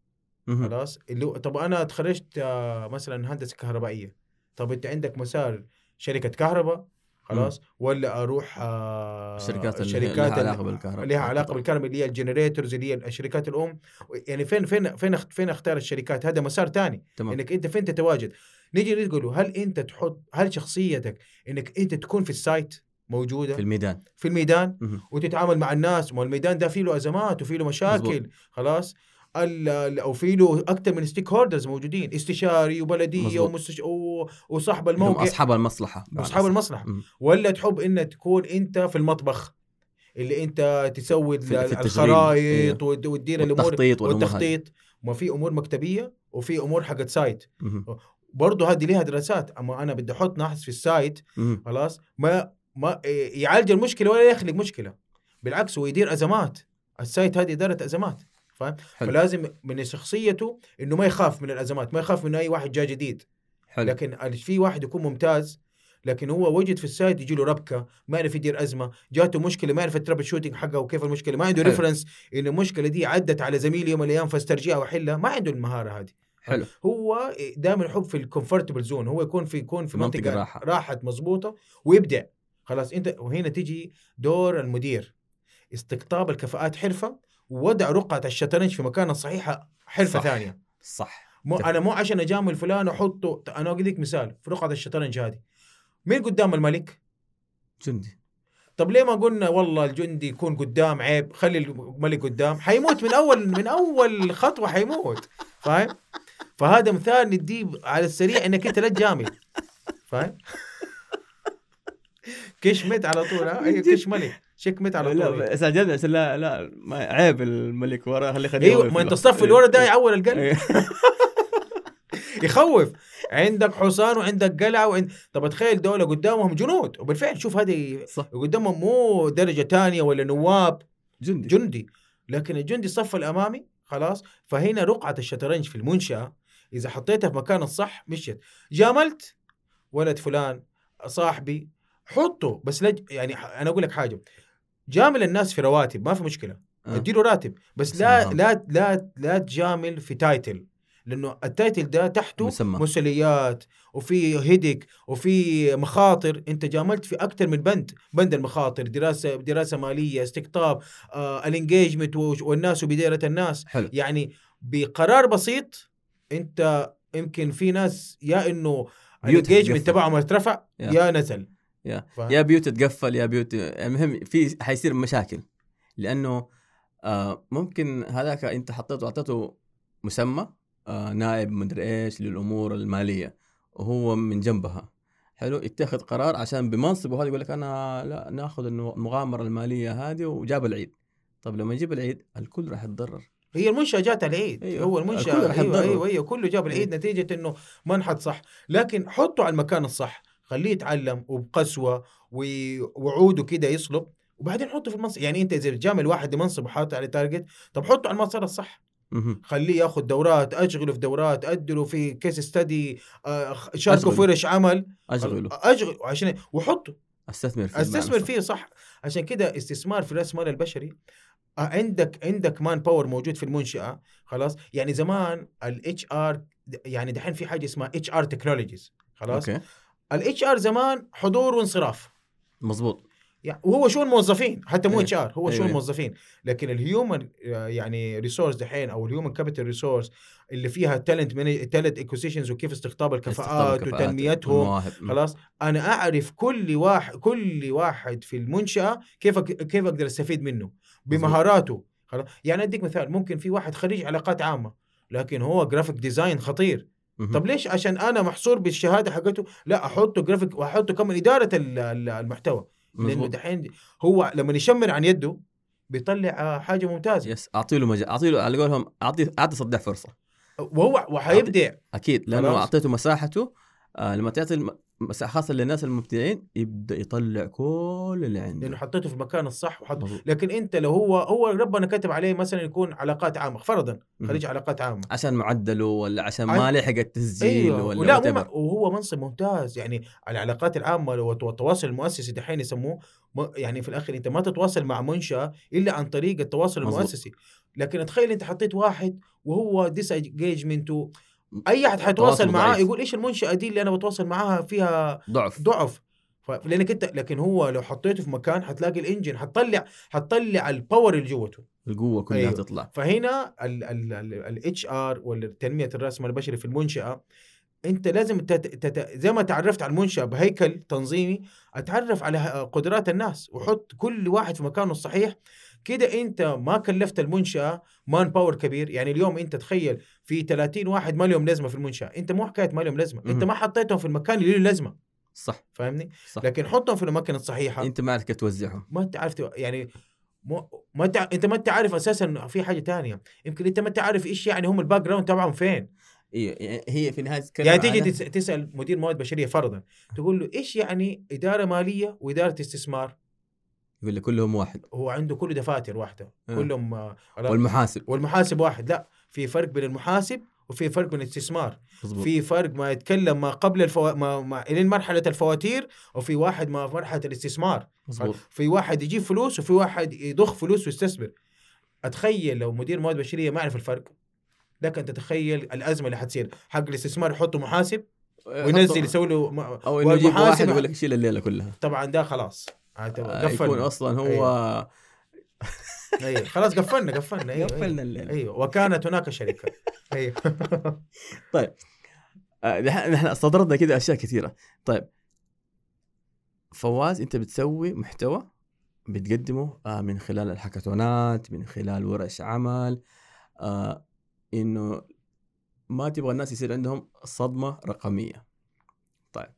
خلاص؟ اللي طب أنا تخرجت آه، مثلا هندسة كهربائية. طب أنت عندك مسار شركة كهرباء؟ خلاص؟ ولا أروح آه الشركات اللي لها علاقة بالكهرباء لها علاقة بالكهرباء اللي هي ال generators اللي هي الشركات الأم. يعني فين فين فين فين أختار الشركات؟ هذا مسار ثاني. إنك أنت فين تتواجد؟ نيجي نقول هل أنت تحط هل شخصيتك إنك أنت تكون في ال site موجودة؟ في الميدان. في الميدان؟ وتتعامل مع الناس ما الميدان ده فيه له أزمات وفيه له مشاكل. مزبوط. خلاص؟ أو في له أكثر من stakeholders موجودين استشاري وبلدية ومستش... و... وصاحب الموقع. أصحاب المصلحة أصحاب المصلحة. مم. ولا تحب إن تكون أنت في المطبخ اللي أنت تسوي الخرائط إيه. وتدير الأمور والتخطيط والتخطيط. ما في أمور مكتبية وفي أمور حقت site برضه هذه ليها دراسات أما أنا بدي أحط ناس في ال site خلاص ما ما يعالج المشكلة ولا يخلق مشكلة. بالعكس هو يدير أزمات. ال site هذه إدارة أزمات فاهم؟ فلازم من شخصيته إنه ما يخاف من الأزمات ما يخاف من أي واحد جاء جديد. حلو. لكن في واحد يكون ممتاز لكن هو وجد في ال site يجي له ربكة ما يعرف يدير أزمة جاته مشكلة ما يعرف ال troubleshooting حقها وكيف المشكلة ما عنده reference ان المشكلة دي عدت على زميلي يوم من الأيام فاسترجعها واحلها ما عنده المهارة هذه. حلو. هو دائما يحب في ال comfortable zone هو يكون في يكون في منطقة, منطقة راحة. راحة مظبوطه ويبدع. خلاص أنت وهنا تجي دور المدير. استقطاب الكفاءات حرفة ووضع رقعة الشطرنج في مكانها الصحيحه حرفة صح. ثانية. صح. مو أنا مو عشان أجامل فلان أحطه أنا أقول لك مثال في رقعة الشطرنج هذه. مين قدام الملك؟ جندي. طب ليه ما قلنا والله الجندي يكون قدام عيب خلي الملك قدام. حيموت من اول من أول خطوة حيموت. فاهم؟ فهذا مثال نديه على السريع إنك أنت لا تجامل. فاهم؟ كش مت على طول ها؟ أيوة، كش ملك. شيك مت على طول. لا بس عجبني لا لا ما عيب الملك ورا خليه خليه أيوه ما أنت الصف اللي ورا ده يعور القلب. أيوة. يخوف. عندك حصان وعندك قلعة وعند... طب تخيل دولة قدامهم جنود. وبالفعل شوف هذه صح. قدامهم مو درجة ثانية ولا نواب. جندي. جندي. لكن الجندي الصف الأمامي خلاص. فهنا رقعة الشطرنج في المنشأة. إذا حطيتها في مكان الصح مشيت. جاملت ولد فلان صاحبي حطه بس لج يعني أنا أقول لك حاجة. جامل الناس في رواتب ما في مشكلة. آه. أديله راتب. بس لا. لا لا لا تجامل في تايتل لأنه ال title ده تحته مسمى. مسؤوليات وفي headache وفي مخاطر. أنت جاملت في أكثر من بند. بند المخاطر دراسة دراسة مالية استقطاب آه ال engagement والناس وبداية الناس. حلو. يعني بقرار بسيط انت يمكن في ناس يا انه ال engagement. تبعهم ارتفع يا. يا نزل. يا. ف- يا بيوت تقفل يا بيوت المهم في حيصير مشاكل. لأنه آه ممكن هذاك انت حطيته اعطيته مسمى آه نائب مدري إيش للأمور المالية وهو من جنبها. حلو؟ يتخذ قرار عشان بمنصبه هذا يقول لك أنا لا ناخذ المغامرة المالية هذه وجاب العيد. طب لما يجيب العيد الكل راح يتضرر. هي المنشأة جات على العيد. أيوة. هو المنشأة. أيوه يتضرر. أيوه أيوه. كله جاب العيد نتيجة إنه ما انحط صح. لكن حطه على المكان الصح. خليه يتعلم وبقسوة و- وعوده كده يصلب. وبعدين حطه في المنصب. يعني أنت إذا جامل واحد لمنصب وحاطه على target طب حطه على المسار الصح. خليه ياخذ دورات أشغله في دورات أدله في case study شاركه أشغله. في ورش عمل. أشغله. أشغل عشان وحطه. أستثمر في أستثمر فيه صح. عشان كده استثمار في رأس المال البشري. آه، عندك عندك manpower موجود في المنشأة خلاص؟ يعني زمان ال HR يعني دحين في حاجة اسمها HR technologies خلاص؟ okay. ال HR زمان حضور وانصراف. مظبوط يعني وهو شؤون موظفين حتى مو. HR هو أيوة. شؤون موظفين لكن ال human يعني resource دحين أو ال human capital resource اللي فيها talent talent acquisitions وكيف استقطاب الكفاءات وتنميتهم. خلاص؟ أنا أعرف كل واحد كل واحد في المنشأة كيف كيف أقدر أستفيد منه. بمهاراته. خلاص؟ يعني أديك مثال ممكن في واحد خريج علاقات عامة لكن هو graphic design خطير. طب ليش؟ عشان أنا محصور بالشهادة حقته لا أحطه جرافيك وأحطه كمان إدارة ال- ال- المحتوى. لأنه دحين هو لما يشمر عن يده بيطلع آه، حاجة ممتازة. yes اعطي له مجال اعطي له على قولهم اعطي اعطي صدع فرصة. وهو وحيبدع. أكيد لأنه. أعطيته مساحته آه لما تعطي مساحه خاصة للناس المبدعين يبدأ يطلع كل اللي لأنه عنده حطيته في المكان الصح وحط. لكن أنت لو هو هو ربنا كتب عليه مثلا يكون علاقات عامة فرضا خريج علاقات عامة عشان معدله ولا عشان عن- ما لحق التسجيل أيوه ولا ولا. مو وهو منصب ممتاز يعني العلاقات العامة والتواصل المؤسسي دحين يسموه يعني في الآخر أنت ما تتواصل مع منشاه إلا عن طريق التواصل مظبوط. المؤسسي لكن تخيل أنت حطيت واحد وهو disengagement أي أحد حيتواصل معاه ضعيف. يقول إيش المنشأة دي اللي أنا بتواصل معاها فيها ضعف ضعف لأنك أنت لكن هو لو حطيته في مكان حتلاقي ال engine حتطلع حتطلع ال power اللي جوته القوة كلها أيوه. تطلع فهنا ال HR ولا تنميه الرأس المال البشري في المنشأة أنت لازم تت... تت... زي ما تعرفت على المنشأة بهيكل تنظيمي أتعرف على قدرات الناس وحط كل واحد في مكانه الصحيح كده انت ما كلفت المنشأة manpower كبير. يعني اليوم انت تخيل في 30 واحد ما لهم لازمة في المنشأة. انت مو حكاية ما لهم لازمة. انت. ما حطيتهم في المكان اللي له لازمة. صح. فاهمني؟ صح. لكن حطهم في الاماكن الصحيحة. انت ما عارف توزعهم. ما انت عارف يعني مو ما انت انت ما انت عارف أساسا في حاجة تانية. يمكن انت ما انت عارف إيش يعني هم ال background تبعهم فين. أيوه هي في نهاية يعني تيجي تسأل مدير موارد بشرية فرضا. تقول له إيش يعني إدارة مالية وإدارة استثمار؟ يقول لك كلهم واحد. هو عنده كل دفاتر واحدة. آه. كلهم آه، والمحاسب. والمحاسب واحد. لا في فرق بين المحاسب وفي فرق بين الاستثمار. في فرق ما يتكلم ما قبل الفو... ما... ما... الين مرحلة الفواتير وفي واحد ما في مرحلة الاستثمار. في واحد يجيب فلوس وفي واحد يضخ فلوس ويستثمر. أتخيل لو مدير موارد بشرية ما يعرف الفرق؟ لك أن تتخيل الأزمة اللي حتصير. حق الاستثمار يحطوا محاسب وينزل يسوي له م- أو إنه يجيب واحد يقول لك شيل الليلة كلها. طبعا ده خلاص. آه، يكون قفلنا. أصلا هو أيوه. خلاص قفلنا قفلنا. أيوه قفلنا أيوه, الليلة. أيوة. وكانت هناك شركة. أيوه. آه، دحين نحن استطردنا كده أشياء كثيرة. طيب. فواز أنت بتسوي محتوى بتقدمه آه، من خلال الحكاثونات من خلال ورش عمل آه، إنه ما تبغى الناس يصير عندهم صدمة رقمية. طيب.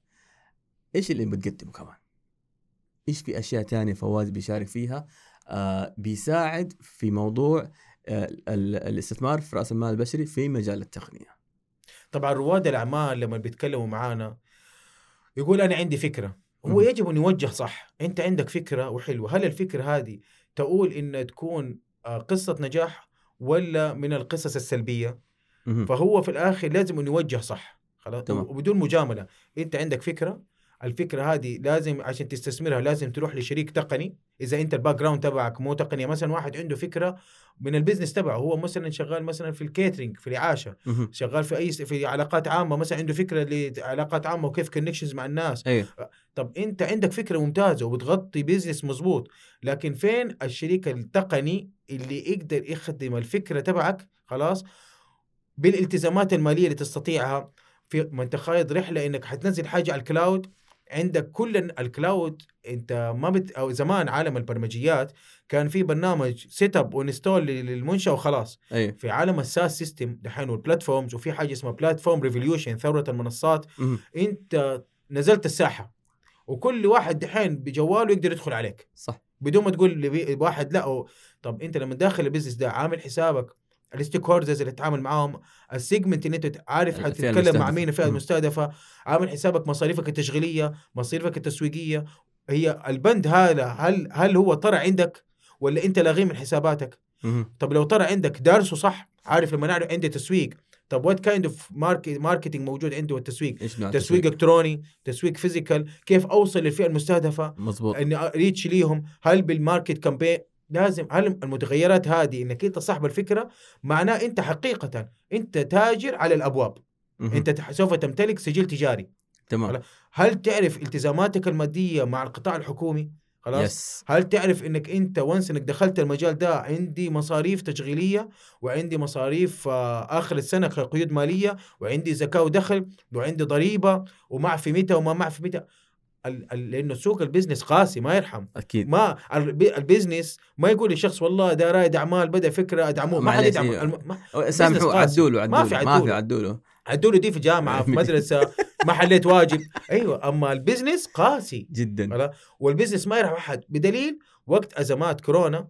إيش اللي بتقدمه كمان؟ إيش في أشياء تانية فواز بيشارك فيها؟ آه بيساعد في موضوع آه ال- الاستثمار في رأس المال البشري في مجال التقنية. طبعا رواد الأعمال لما بيتكلموا معانا يقول أنا عندي فكرة. هو. يجب أن يوجه صح. أنت عندك فكرة وحلوة. هل الفكرة هذه تقول إن تكون آه، قصة نجاح ولا من القصص السلبية. فهو في الآخر لازم انه يوجه صح. خلاص. وبدون مجاملة. أنت عندك فكرة؟ الفكرة هذه لازم عشان تستثمرها لازم تروح لشريك تقني. إذا أنت ال background تبعك مو تقنيه مثلا واحد عنده فكرة من ال business تبعه هو مثلا شغال مثلا في ال catering في الإعاشة. شغال في أي في علاقات عامة مثلا عنده فكرة لعلاقات عامة وكيف connections مع الناس. أيوه طب أنت عندك فكرة ممتازة وبتغطي business مظبوط لكن فين الشريك التقني اللي يقدر يخدم الفكرة تبعك؟ خلاص بالالتزامات المالية اللي تستطيعها. في ما أنت خايض رحلة إنك حتنزل حاجة على ال cloud عندك كل ال- ال cloud انت ما بت أو زمان عالم البرمجيات كان في برنامج setup و install للمنشأة وخلاص. أيوه. في عالم ال SaaS system دحين وال platforms وفي حاجة اسمها platform revolution ثورة المنصات. مهم. انت نزلت الساحة وكل واحد دحين بجواله يقدر يدخل عليك. صح. بدون ما تقول لبي- واحد لا أو طب أنت لما داخل ال business ده عامل حسابك ال stakeholders اللي تتعامل معاهم ال segment اللي انت عارف حتتكلم مع. مين الفئه. المستهدفة عامل حسابك مصاريفك التشغيلية مصاريفك التسويقية. هي البند هذا هل هل هو طرى عندك ولا انت لاغيه من حساباتك. طب لو طرى عندك دارسه صح عارف لما نعرف عندي تسويق طب what kind of marketing موجود عندي والتسويق؟ إيش نوع تسويق إلكتروني تسويق physical كيف أوصل للفئة المستهدفة؟ مظبوط. إني reach ليهم؟ هل بال market campaign لازم هل المتغيرات هذه إنك أنت صاحب الفكرة معناه أنت حقيقه أنت تاجر على الأبواب. أنت سوف تمتلك سجل تجاري. تمام. هل تعرف التزاماتك المادية مع القطاع الحكومي؟ خلاص. yes هل تعرف أنك أنت once أنك دخلت المجال ده عندي مصاريف تشغيلية وعندي مصاريف آه، آخر السنة كقيود مالية وعندي زكاة ودخل وعندي ضريبة ومعفي متى وما معفي متى لأنه سوق ال business قاسي ما يرحم. أكيد. ما الب- ال business ما يقول لشخص والله ده رائد أعمال بدأ فكرة ادعموه ما حد يدعم. الم- سامحوا قاسي. عدوا له ما في له ما في له. عدوا له عدوا له دي في جامعة في مدرسة ما حليت واجب. أيوه أما ال business قاسي. جدا. وال business ما يرحم أحد. بدليل وقت أزمات كورونا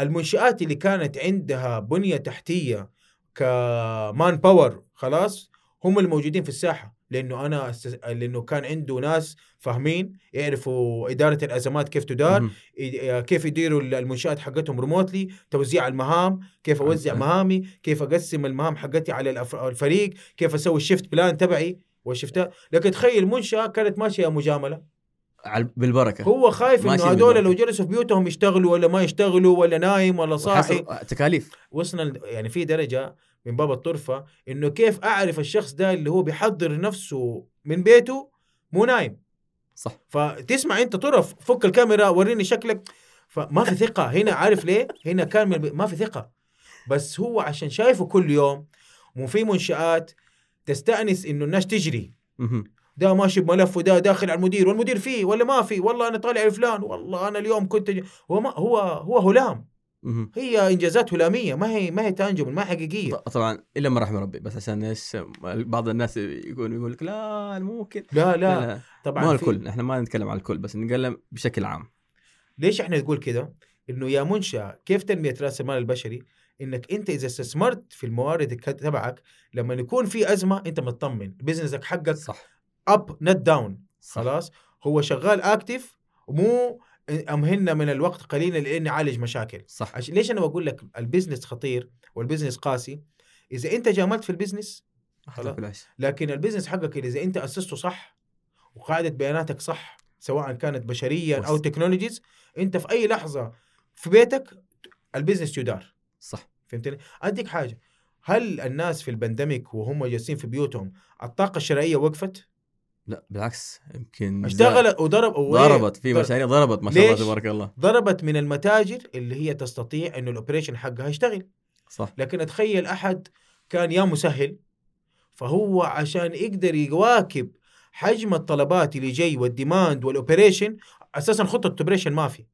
المنشآت اللي كانت عندها بنية تحتية ك manpower خلاص هم الموجودين في الساحة. لأنه أنا أستس... لأنه كان عنده ناس فاهمين يعرفوا إدارة الأزمات كيف تدار كيف يديروا المنشآت حقتهم remotely توزيع المهام كيف أوزع. مهامي كيف أقسم المهام حقتي على الأف- الفريق كيف أسوي الشيفت بلان تبعي والشفتات لكن تخيل منشأة كانت ماشية مجاملة. بالبركة. هو خايف إنه هذول. لو جلسوا في بيوتهم يشتغلوا ولا ما يشتغلوا ولا نايم ولا صاحي. تكاليف. وصلنا يعني في درجة من باب الطرفة إنه كيف أعرف الشخص ده اللي هو بيحضر نفسه من بيته مو نايم؟ صح. فتسمع أنت طرف فك الكاميرا وريني شكلك. فما في ثقة. هنا عارف ليه؟ هنا كان من ما في ثقة. بس هو عشان شايفه كل يوم وفي منشآت تستأنس إنه الناس تجري. ده ماشي بملف وده داخل على المدير والمدير فيه ولا ما في والله أنا طالع لفلان والله أنا اليوم كنت هو ما هو هو هلام. هي إنجازات هلامية ما هي ما هي تانجبل ما هي حقيقية. طبعا إلا ما رحم ربي بس عشان إيش بعض الناس يقول يقول لك لا ممكن لا لا, لا, لا. طبعا مو في- الكل إحنا ما نتكلم على الكل بس نتكلم بشكل عام. ليش إحنا نقول كده؟ إنه يا منشا كيف تنمية رأس المال البشري؟ إنك أنت إذا استثمرت في الموارد تبعك لما يكون في أزمة أنت مطمن. business ك حقك صح. up not down خلاص؟ هو شغال اكتف امهلنا من الوقت قليلا لإني أعالج مشاكل صح عشان ليش أنا بقول لك ال business خطير وال business قاسي إذا أنت جاملت في ال business خلاص. لكن ال business حقك إذا أنت أسسته صح وقاعدة بياناتك صح سواء كانت بشريا أو technologies أنت في أي لحظة في بيتك ال business يدار صح فهمتني؟ أديك حاجة هل الناس في ال pandemic وهم جالسين في بيوتهم الطاقة الشرائية وقفت؟ لا بالعكس يمكن اشتغلت وضرب؟ ضربت في مشاريع ضربت ما شاء الله؟ تبارك الله. ضربت من المتاجر اللي هي تستطيع إنه ال operation حقها يشتغل. صح. لكن اتخيل أحد كان يا مسهل فهو عشان يقدر يواكب حجم الطلبات اللي جاي وال demand وال operation أساسا خطة operation ما في.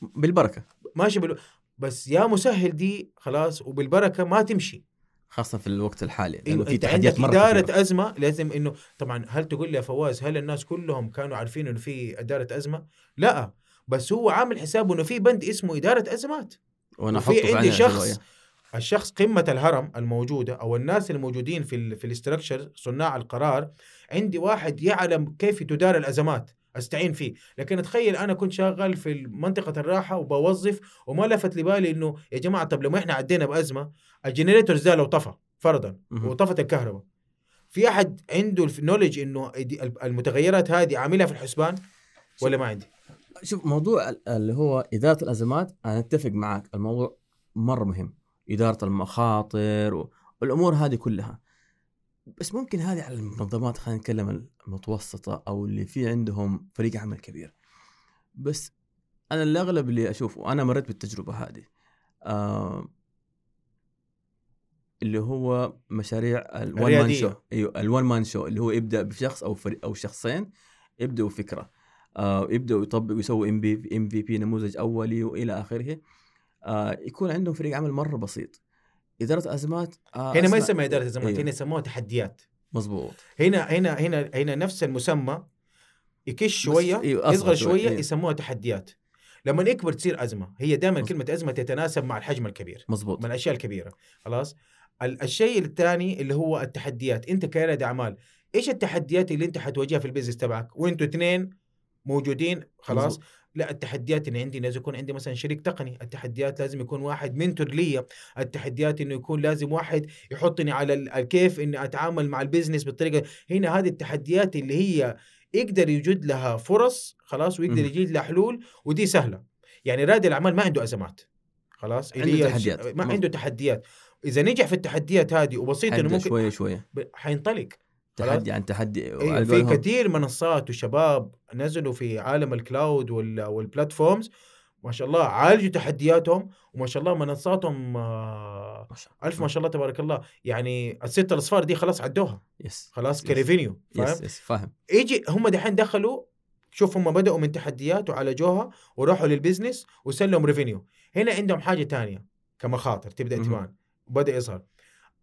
بالبركة. ماشي بال... بس يا مسهل دي خلاص وبالبركة ما تمشي. خاصة في الوقت الحالي لأنه في تحديات مرة إدارة كثيرة. أزمة لازم إنه طبعا هل تقول لي يا فواز هل الناس كلهم كانوا عارفين إنه في إدارة أزمة؟ لا بس هو عامل حسابه إنه في بند اسمه إدارة أزمات وأنا في عندي شخص أسوية. الشخص قمة الهرم الموجودة أو الناس الموجودين في ال في ال structure صناع القرار عندي واحد يعلم كيف تدار الأزمات أستعين فيه. لكن تخيل أنا كنت شغال في منطقة الراحة وبوظف وما لفت لي بالي إنه يا جماعة طب لما إحنا عدينا بأزمة ال generator ده لو طفى فرضا وطفت الكهرباء. في أحد عنده ال knowledge إنه المتغيرات هذه عاملها في الحسبان ولا ما عندي؟ شوف موضوع اللي هو إدارة الأزمات أنا أتفق معك الموضوع مرة مهم. إدارة المخاطر والامور هذه كلها. بس ممكن هذه على المنظمات خلينا نتكلم المتوسطة أو اللي في عندهم فريق عمل كبير. بس أنا الأغلب اللي أشوفه أنا مريت بالتجربة هذه آه اللي هو مشاريع ال one man show أيوه ال one man show اللي هو يبدأ بشخص أو فريق أو شخصين يبدأوا فكرة آه يبدأوا يطبقوا يسووا MP MVP نموذج أولي وإلى آخره آه يكون عندهم فريق عمل مرة بسيط. إدارة ازمات آه هنا ما يسمى إدارة ازمات أيوه. هنا يسموها تحديات. مظبوط. هنا هنا هنا هنا نفس المسمى يكش شوية أيوه يصغر شوية أيوه. يسموها تحديات. لما يكبر تصير أزمة هي دائما كلمة أزمة تتناسب مع الحجم الكبير مظبوط. من الأشياء الكبيرة. خلاص؟ الشيء الثاني اللي هو التحديات. أنت كرائد أعمال إيش التحديات اللي أنت حتواجهها في البيزنس تبعك؟ وأنتوا اثنين موجودين خلاص؟ مزبوط. لا التحديات اللي عندي لازم يكون عندي مثلا شريك تقني التحديات لازم يكون واحد منتور لي التحديات إنه يكون لازم واحد يحطني على كيف إني أتعامل مع البيزنس بالطريقة. هنا هذه التحديات اللي هي يقدر يوجد لها فرص خلاص ويقدر يجيب لها حلول ودي سهلة. يعني رائد الأعمال ما عنده أزمات. خلاص عنده تحديات. ما عنده تحديات. إذا نجح في التحديات هذه وبسيط إنه ممكن شوية شوية. حينطلق. تحدي عن تحدي إيه في كثير منصات وشباب نزلوا في عالم ال cloud وال platforms ما شاء الله عالجوا تحدياتهم وما شاء الله منصاتهم آه ألف ما شاء الله تبارك الله. يعني الستة الأصفار دي خلاص عدوها. yes خلاص ك revenue فاهم؟ yes yes فاهم. يجي هم دحين دخلوا شوف هم بدأوا من تحديات وعالجوها وراحوا لل business وسلموا revenue هنا عندهم حاجة تانية كمخاطر تبدأ تبان وبدأ يظهر.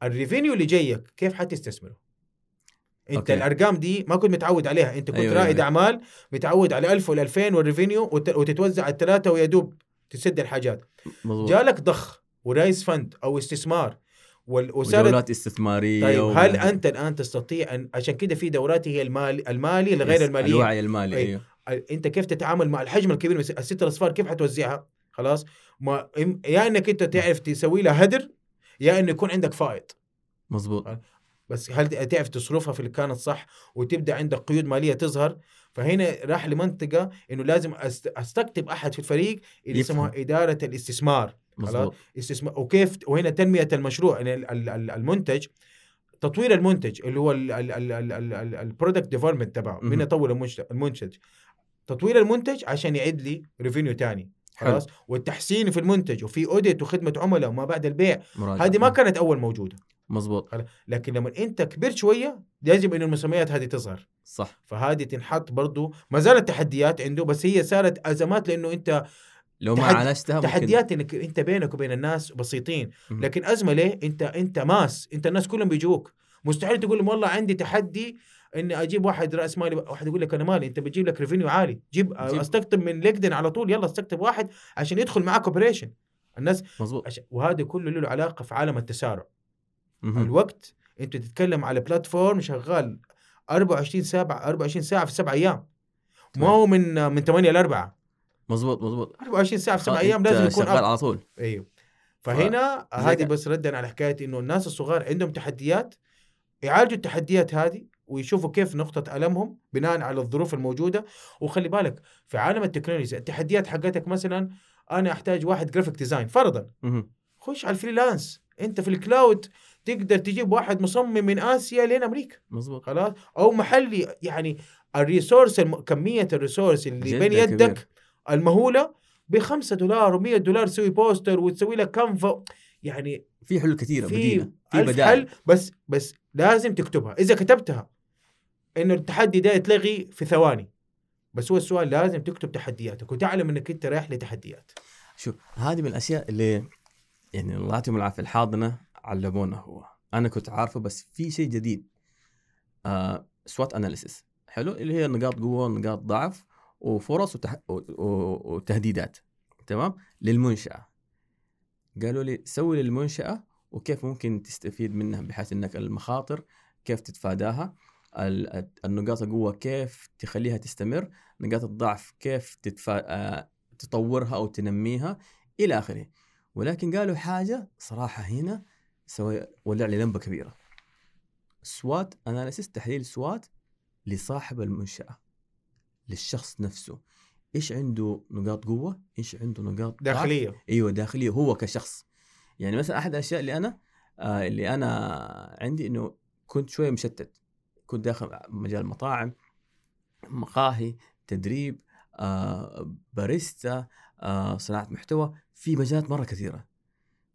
ال revenue اللي جايك كيف حتستثمره؟ انت okay. الأرقام دي ما كنت متعود عليها انت كنت أيوة رائد أيوة. أعمال متعود على 1000 ولا 2000 وال revenue وتتوزع الثلاثه ويا دوب تسد الحاجات مضبوط. جالك ضخ و raise fund أو استثمار وصارت دورات استثمارية طيب و... هل أنت الآن تستطيع أن عشان كده في دورات هي المال المالي الغير المالي الوعي المالي أيوه. أيوه. أنت كيف تتعامل مع الحجم الكبير من الست الأصفار كيف حتوزعها خلاص ما يا إنك أنت تعرف تسوي لها هدر يا إنه يكون عندك فائض مظبوط بس هل تعرف تصرفها في اللي كانت صح وتبدأ عندك قيود مالية تظهر؟ فهنا راح لمنطقة إنه لازم أستقطب أحد في الفريق اللي يسموها إدارة الاستثمار. خلاص؟ استثمار. وكيف وهنا تنمية المشروع يعني المنتج تطوير المنتج اللي هو ال product development تبعه. مين يطور المنتج تطوير المنتج عشان يعد لي revenue ثاني خلاص؟ والتحسين في المنتج وفي audit وخدمة عملاء وما بعد البيع. هذه ما كانت أول موجودة. مظبوط لكن لما انت كبرت شوية لازم انه المسميات هذه تظهر. صح. فهذه تنحط برضو ما زالت تحديات عنده بس هي صارت أزمات لأنه انت لو ما تحد... عالجتها تحديات إنك انت بينك وبين الناس بسيطين. لكن أزمة ليه؟ انت انت mass انت الناس كلهم بيجوك. مستحيل تقول لهم والله عندي تحدي إني أجيب واحد رأس مالي واحد يقول لك أنا مالي انت بتجيب لك revenue عالي. جيب, جيب. استقطب من LinkedIn على طول يلا استقطب واحد عشان يدخل معك operation الناس مظبوط. عش... وهذا كله له علاقة في عالم التسارع. مم. الوقت انت تتكلم على platform شغال 24 ساعة 24 ساعة في سبع أيام. ما هو من من 8 ل 4 مظبوط مظبوط. 24 ساعة في سبع أيام لازم يكون شغال على طول. أيوه. فهنا. هذه بس ردا على حكايه إنه الناس الصغار عندهم تحديات يعالجوا التحديات هذه ويشوفوا كيف نقطة ألمهم بناء على الظروف الموجودة. وخلي بالك في عالم التكنولوجيا التحديات حقتك مثلا أنا أحتاج واحد graphic design فرضا. خش على ال freelance. أنت في ال cloud تقدر تجيب واحد مصمم من آسيا لين أمريكا. مظبوط. خلاص؟ أو محلي يعني ال resource الم... كمية ال resource اللي بين يدك كبير. المهولة ب 5 دولار و100 دولار تسوي poster وتسوي لك Canva يعني في حلول كثيرة في بديله في بدائل بس بس لازم تكتبها. إذا كتبتها انه التحدي ده يتلغي في ثواني. بس هو السؤال لازم تكتب تحدياتك وتعلم إنك أنت رايح لتحديات. شوف هذه من الأشياء اللي يعني الله يعطيهم العافية الحاضنة. علمونا هو. أنا كنت عارفه بس في شيء جديد. آه سوات اناليسيس حلو؟ اللي هي نقاط قوة نقاط ضعف وفرص وتح... وتهديدات. تمام؟ للمنشأة. قالوا لي سوي للمنشأة وكيف ممكن تستفيد منها بحيث إنك المخاطر كيف تتفاداها النقاط القوة كيف تخليها تستمر نقاط الضعف كيف تتفا... آه، تطورها أو تنميها إلى آخره. ولكن قالوا حاجة صراحة هنا سوي ولع لي لمبة كبيرة. SWOT analysis تحليل SWOT لصاحب المنشأة للشخص نفسه. إيش عنده نقاط قوة؟ إيش عنده نقاط داخلية. ضعف؟ أيوه داخلية هو كشخص. يعني مثلا أحد الأشياء اللي أنا آه اللي أنا عندي إنه كنت شوية مشتت. كنت داخل مجال المطاعم مقاهي تدريب آه باريستا آه صناعة محتوى. في مجالات مرة كثيرة.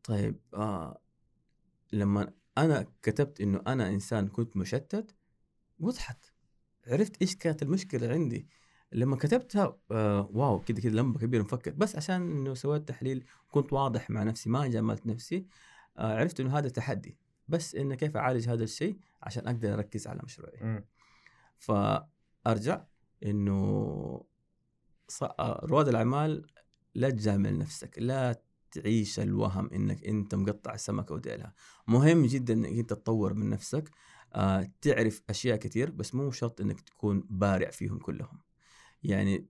طيب آه لما أنا كتبت إنه أنا إنسان كنت مشتت وضحت. عرفت إيش كانت المشكلة عندي؟ لما كتبتها آه wow كده كده لمبة كبيرة انفكت بس عشان إنه سويت تحليل كنت واضح مع نفسي ما جملت نفسي آه عرفت إنه هذا تحدي. بس إنه كيف أعالج هذا الشيء؟ عشان أقدر أركز على مشروعي. فأرجع إنه آه، رواد الأعمال لا تجامل نفسك لا تعيش الوهم إنك أنت مقطع السمكه وديلها. مهم جدا إنك أنت تطور من نفسك آه تعرف أشياء كثير بس مو شرط إنك تكون بارع فيهم كلهم. يعني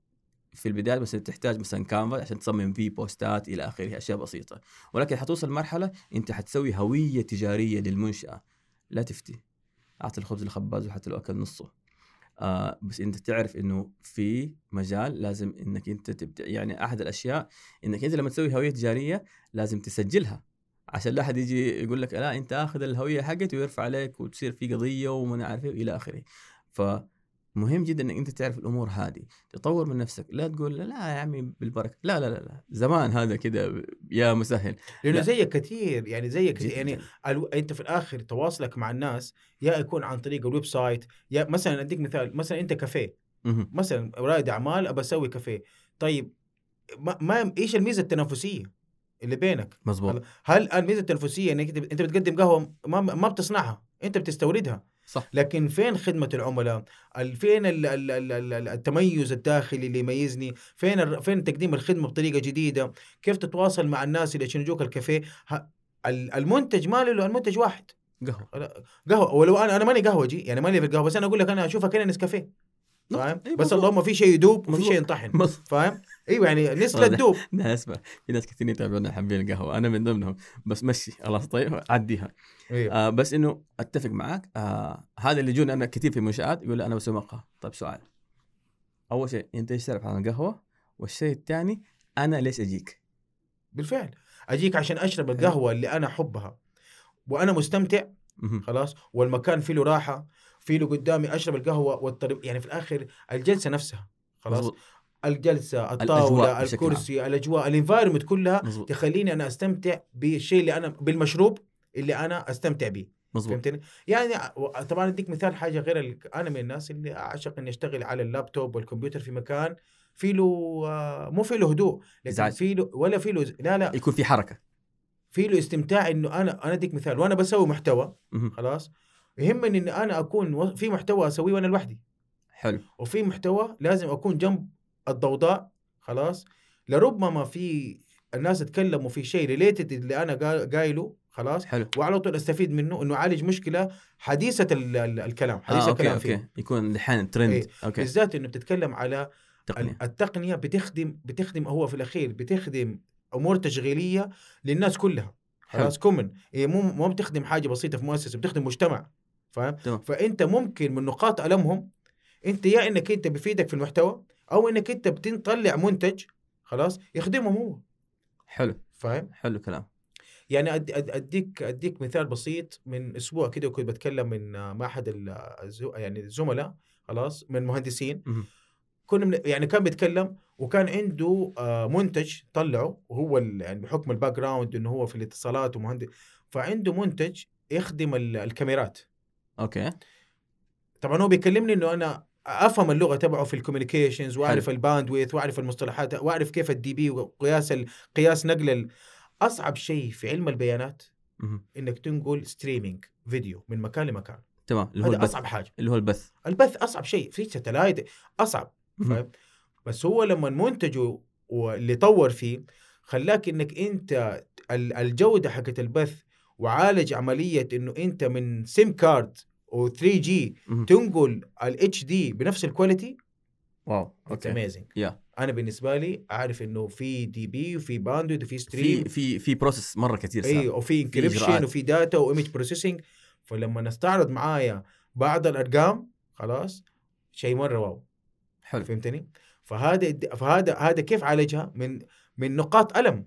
في البداية بس تحتاج مثلا كانفا عشان تصمم فيه بوستات إلى آخره أشياء بسيطة. ولكن حتوصل مرحله أنت حتسوي هوية تجارية للمنشأة. لا تفتي. أعطي الخبز للخباز وحتى لو اكل نصه. آه بس أنت تعرف إنه في مجال لازم إنك أنت تبدأ. يعني أحد الأشياء إنك أنت لما تسوي هوية تجارية لازم تسجلها. عشان لا أحد يجي يقول لك لا أنت آخذ الهوية حقتي ويرفع عليك وتصير في قضية وما عارف إيه إلى آخره. ف مهم جدا إنك أنت تعرف الأمور هذه. تطور من نفسك. لا تقول لا يا عمي بالبركة. لا لا لا, لا. زمان هذا كده يا مسهل. لأنه زيك كثير يعني زيك كثير. يعني ألو... أنت في الآخر تواصلك مع الناس يا يكون عن طريق ال website يا مثلا أديك مثال مثلا أنت كافيه. مثلا رائد أعمال أبى أسوي كافيه. طيب ما, ما إيش الميزة التنافسية اللي بينك؟ مظبوط هل الميزة التنافسية إنك أنت بتقدم قهوة ما ما بتصنعها أنت بتستوردها؟ صح لكن فين خدمة العملاء؟ فين التميز الداخلي اللي يميزني؟ فين فين تقديم الخدمة بطريقة جديدة؟ كيف تتواصل مع الناس اللي عشان يجوك الكافيه؟ المنتج ما له المنتج واحد قهوة قهوة ولو أنا أنا ماني قهوجي يعني ماني في القهوة بس أنا أقول لك أنا أشوفها كانها نسكافيه فاهم؟ إيه بس اللهم في شيء يدوب وفي شيء ينطحن فاهم؟ إيوه يعني نسلة تدوب لا اسمع. في ناس كثير يتابعونا حابين القهوة. أنا من ضمنهم. بس مشي خلاص. طيب عديها. أيوه. آه بس إنه أتفق معك آه هذا اللي يجون أنا كثير في منشآت يقول أنا بسوي مقهى. طيب سؤال. أول شيء أنت إيش تعرف عن القهوة؟ والشيء الثاني أنا ليش أجيك؟ بالفعل. أجيك عشان أشرب القهوة اللي أنا أحبها. وأنا مستمتع خلاص. والمكان فيه له راحة. في له قدامي أشرب القهوة والطريق يعني في الآخر الجلسة نفسها خلاص؟ مزبوط. الجلسة الطاولة الكرسي الأجواء الانفايرمنت كلها مزبوط. تخليني أنا أستمتع بالشيء اللي أنا بالمشروب اللي أنا أستمتع به مظبوط. فهمتني؟ يعني طبعا أديك مثال حاجة غير أنا من الناس اللي أعشق إني أشتغل على اللابتوب والكمبيوتر في مكان في له آه، مو في له هدوء لكن في له ولا في له لا لا. يكون في حركة. في له استمتاع إنه أنا أنا أديك مثال. وأنا بسوي محتوى خلاص؟ يهمني ان أنا أكون في محتوى أسويه وأنا لوحدي. حلو. وفي محتوى لازم أكون جنب الضوضاء خلاص. لربما في الناس تكلموا في شيء related اللي أنا قايله خلاص. حلو. وعلى طول أستفيد منه إنه أعالج مشكلة حديثة الكلام حديث آه، الكلام okay. فيه okay. يكون الحين ترند إيه. okay. بالذات إنه بتتكلم على تقنية. التقنية بتخدم بتخدم هو في الأخير بتخدم أمور تشغيلية للناس كلها. خلاص common هي مو مو بتخدم حاجة بسيطة في مؤسسة بتخدم مجتمع. فاهم؟ فأنت ممكن من نقاط ألمهم أنت يا إنك أنت بفيدك في المحتوى أو إنك أنت بتطلع منتج خلاص يخدمهم هو. حلو. فاهم؟ حلو كلام. يعني أديك أديك مثال بسيط. من أسبوع كده كنت بتكلم من مع احد يعني الزملاء خلاص من مهندسين. كنا يعني كان بيتكلم وكان عنده آه، منتج طلعه وهو يعني بحكم ال background إنه هو في الاتصالات ومهندس فعنده منتج يخدم الكاميرات. okay. طبعا هو بيكلمني إنه أنا أفهم اللغة تبعه في ال communications وأعرف ال bandwidth وأعرف المصطلحات وأعرف كيف ال dB وقياس قياس نقل أصعب شيء في علم البيانات إنك تنقل streaming video من مكان لمكان. تمام. اللي هو البث. أصعب حاجة. اللي هو البث. البث أصعب شيء. في satellite أصعب. فاهم؟ بس هو لما منتجه واللي طور فيه خلاك إنك أنت الجودة حقت البث وعالج عملية إنه أنت من SIM card و 3G تنقل ال HD بنفس ال quality wow okay. amazing Yeah. أنا بالنسبة لي أعرف إنه في dB وفي bandwidth وفي stream في في في process مرة كثير اي وفي إجراءات. وفي data و image processing فلما نستعرض معايا بعض الأرقام خلاص شيء مرة wow. حلو. فهمتني؟ فهذا فهذا هذا كيف عالجها؟ من من نقاط ألم.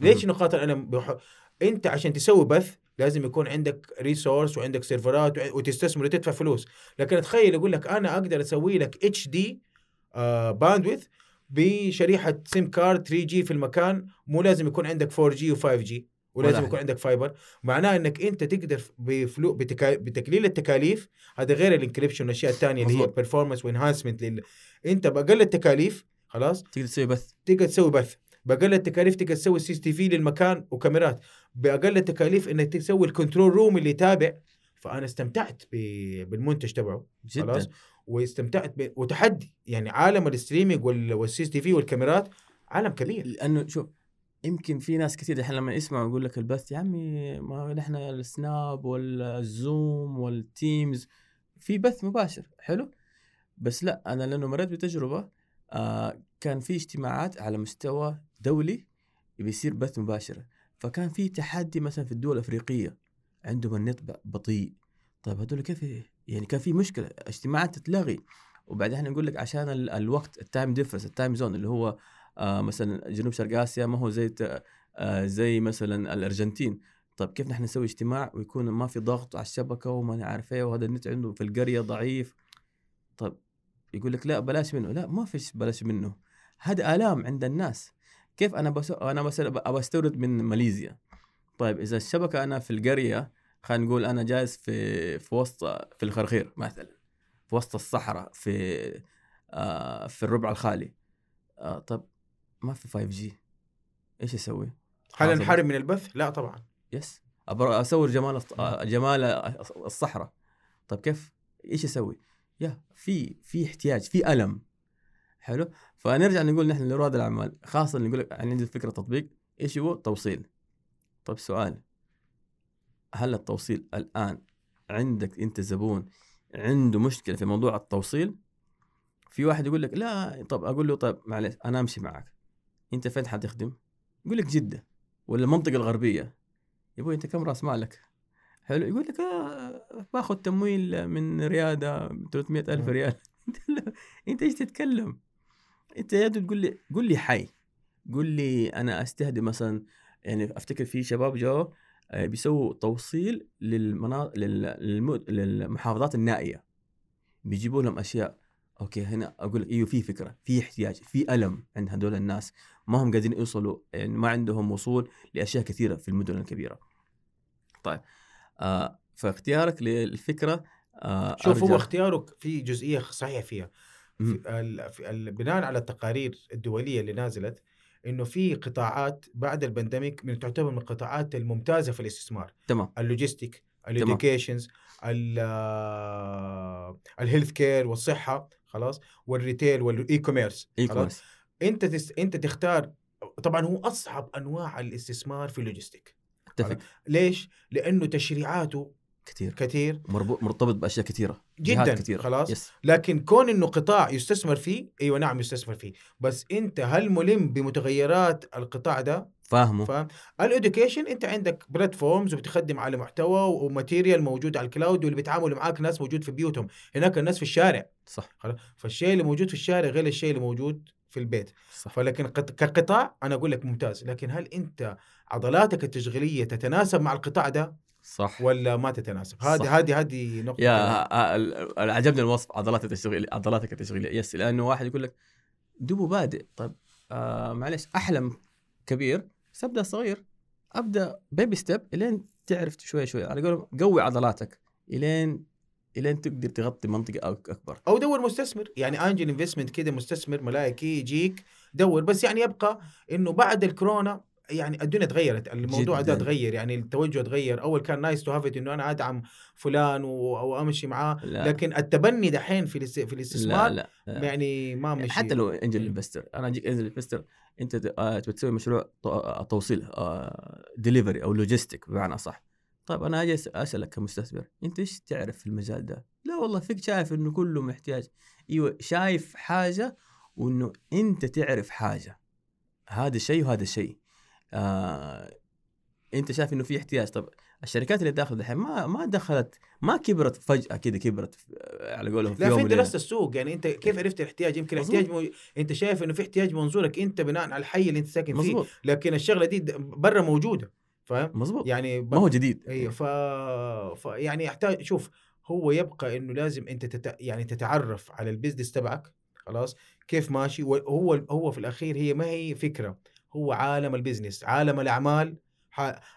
ليش نقاط الألم؟ بح... أنت عشان تسوي بث لازم يكون عندك ريسورس وعندك سيرفرات وتستثمر وتدفع فلوس. لكن تخيل يقول لك أنا أقدر أسوي لك HD bandwidth بشريحة SIM card 3G في المكان. مو لازم يكون عندك 4 جي و5 جي ولازم ولا يكون. عندك fiber معناه إنك أنت تقدر بفلو بتكا... بتقليل التكاليف. هذا غير ال encryption والأشياء الثانية اللي هي. performance و enhancement لل... أنت بأقل التكاليف خلاص؟ تقدر تسوي بث. تقدر تسوي بث. بأقل التكاليف تقدر تسوي CCTV للمكان وكاميرات. بأقل التكاليف إنك تسوي ال control room اللي يتابع. فأنا استمتعت. بالمنتج تبعه. خلاص. جدا واستمتعت ب... وتحدي. يعني عالم ال streaming وال... وال CCTV والكاميرات عالم كبير. لأنه شوف يمكن في ناس كثير الحين لما يسمعوا يقول لك البث يا عمي ما نحن السناب والزوم والتيمز. في بث مباشر. حلو؟ بس لا أنا لأنه مريت بتجربة آه كان في اجتماعات على مستوى دولي بيصير بث مباشر فكان في تحدي مثلا في الدول الأفريقية عندهم النت بطيء. طيب هذول كيف يعني كان في مشكلة اجتماعات تتلغي. وبعدين إحنا نقول لك عشان ال- الوقت ال time difference ال time zone اللي هو آه مثلا جنوب شرق آسيا ما هو زي آه زي مثلا الأرجنتين. طيب كيف نحن نسوي اجتماع ويكون ما في ضغط على الشبكة وما نعرف إيه وهذا النت عنده في القرية ضعيف؟ طيب يقول لك لا بلاش منه. لا ما فيش بلاش منه. هذا آلام عند الناس. كيف أنا بس أنا أبغى أستورد من ماليزيا. طيب إذا الشبكة أنا في القرية خلينا نقول أنا جالس في في وسط في الخرخير مثلا في وسط الصحراء في آه في الربع الخالي. آه طب ما في 5 جي إيش أسوي؟ هل. نحارب من البث؟ لا طبعا. يس اصور جمال آه، جمال الصحراء. طيب كيف؟ إيش أسوي؟ يا في في احتياج في ألم. حلو. فنرجع نقول نحن لرواد الأعمال خاصة نقول لك عندي فكرة تطبيق إيش هو؟ توصيل. طيب سؤال. هل التوصيل الآن عندك أنت زبون عنده مشكلة في موضوع التوصيل؟ في واحد يقول لك لا طب أقول له طيب معلش أنا أمشي معك أنت فين حتخدم؟ يقول لك جدة ولا المنطقة الغربية. يا أبوي أنت كم رأس مالك؟ حلو. يقول لك آه باخذ تمويل من ريادة 300 ألف مم. ريال. أنت إيش تتكلم؟ انت يا تقول لي قول لي حي قول لي أنا استهدف مثلا يعني أفتكر في شباب جو آه، بيسووا توصيل للمناطق. للمحافظات النائية بيجيبوا لهم أشياء أوكي هنا أقول لك إيوه في فكرة في احتياج في ألم عند هذول الناس ما هم قادرين يوصلوا يعني ما عندهم وصول لأشياء كثيرة في المدن الكبيرة طيب آه فاختيارك للفكرة آه شوف هو اختياره في جزئية صحيح فيها. في. بناء على التقارير الدولية اللي نازلت إنه في قطاعات بعد ال pandemic من تعتبر من القطاعات الممتازة في الاستثمار. تمام. ال logistic ال educations ال healthcare والصحة خلاص وال retail وال e-commerce اي خلاص. commerce أنت تس... أنت تختار طبعا هو أصعب أنواع الاستثمار في ال logistic. أتفق. ليش؟ لأنه تشريعاته كثير كثير مربوط مرتبط بأشياء كثيره جدا كثيره خلاص؟ yes لكن كون إنه قطاع يستثمر فيه أيوه نعم يستثمر فيه. بس أنت هل ملم بمتغيرات القطاع ده؟ فاهمه. فاهم؟ ال education أنت عندك platforms وبتخدم على محتوى و material موجود على ال cloud واللي بيتعاملوا معاك ناس موجود في بيوتهم. هناك الناس في الشارع. صح. خلاص؟ فالشيء اللي موجود في الشارع غير الشيء اللي موجود في البيت. صح. فلكن قط- كقطاع أنا أقول لك ممتاز. لكن هل أنت عضلاتك التشغيلية تتناسب مع القطاع ده؟ صح. ولا ما تتناسب. هذه هذه هذه نقطة يا آه، ال- ال- عجبني الوصف. عضلات التشغيل عضلاتك التشغيليه yes لأنه واحد يقول لك دوبه بادئ. طيب آه معلش أحلم كبير. بس ابدا صغير. أبدأ baby step إلين تعرف شوي شوي. على قولهم قوي عضلاتك إلين إلين تقدر تغطي منطقة أكبر. أو دور مستثمر. يعني angel investment كده مستثمر ملائكي يجيك دور. بس يعني يبقى إنه بعد الكورونا يعني الدنيا تغيرت الموضوع ده. تغير يعني التوجه تغير أول كان nice to have إنه أنا أدعم فلان و- أو أمشي معاه لا. لكن التبني دحين في الاست- في لا الاستثمار لا, لا. يعني ما مشي حتى لو angel. investor أنا أجيك angel investor أنت آه، تبي تسوي مشروع آه، توصيل ديليفري أو logistic بمعنى صح طيب أنا أجي أسألك كمستثمر أنت إيش تعرف في المجال ده؟ لا والله فيك شايف إنه كله محتاج أيوه شايف حاجة وإنه أنت تعرف حاجة هذا شيء وهذا شيء آه أنت شايف إنه في احتياج؟ طب الشركات اللي داخل الحين ما ما دخلت ما كبرت فجأة كذا كبرت على قولهم في لا في درست السوق يعني أنت كيف عرفت الاحتياج؟ يمكن احتياج مو... أنت شايف إنه في احتياج منظورك أنت بناء على الحي اللي أنت ساكن مزبوط. فيه لكن الشغلة دي برا موجودة فاهم؟ مزبوط يعني ب... ما هو جديد. أيوه ف... ف يعني يحتاج شوف هو يبقى إنه لازم أنت تت... يعني تتعرف على ال business تبعك خلاص كيف ماشي؟ وهو هو في الأخير هي ما هي فكرة. هو عالم ال business عالم الأعمال.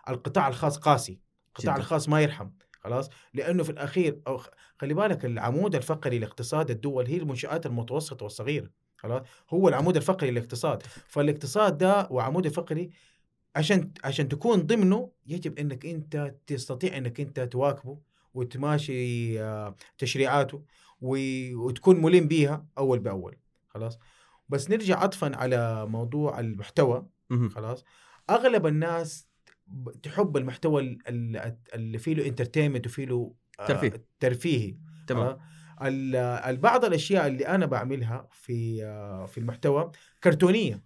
القطاع الخاص قاسي القطاع الخاص ما يرحم خلاص؟ لأنه في الأخير أو خلي بالك العمود الفقري لاقتصاد الدول هي المنشآت المتوسطة والصغيرة خلاص؟ هو العمود الفقري للاقتصاد فالاقتصاد ده وعمود الفقري عشان عشان تكون ضمنه يجب إنك أنت تستطيع إنك أنت تواكبه وتماشي آه، تشريعاته وتكون ملم بيها أول بأول خلاص؟ بس نرجع عطفا على موضوع المحتوى خلاص. أغلب الناس تحب المحتوى اللي فيه له انترتينمنت وفيه له آه، ترفيه. ترفيهي تمام. بعض الأشياء اللي أنا بعملها في آه، في المحتوى كرتونية.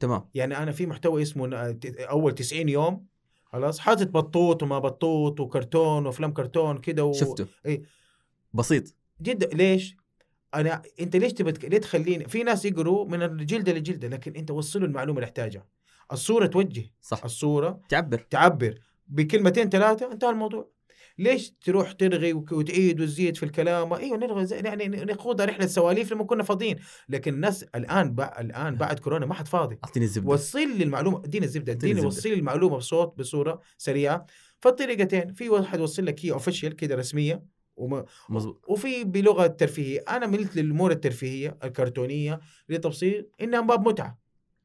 تمام. يعني أنا في محتوى اسمه أول 90 يوم خلاص. حاطط بطوط وما بطوط وكرتون وأفلام كرتون كده و... شفته. اي بسيط. جدا. ليش؟ أنا أنت ليش تبى ليه تخليني في ناس يقروا من الجلدة لجلدة لكن أنت وصلوا المعلومة اللي يحتاجها. الصورة توجه. صح. الصورة تعبر. تعبر. بكلمتين ثلاثة انتهى الموضوع. ليش تروح ترغي وتعيد وتزيد في الكلام؟ أيوه نرغي يعني نخوض رحلة سواليف لما كنا فاضيين. لكن الناس الآن بع... الآن بعد كورونا ما حد فاضي. أعطيني الزبدة. وصل لي المعلومة. اديني الزبدة اديني وصل لي المعلومة بصوت بصورة سريعة. فالطريقتين في واحد وصل لك هي official كده رسمية. وما مزبوط. وفي بلغة ترفيهية أنا ملت للأمور الترفيهية الكرتونية لتبسيط انها باب متعة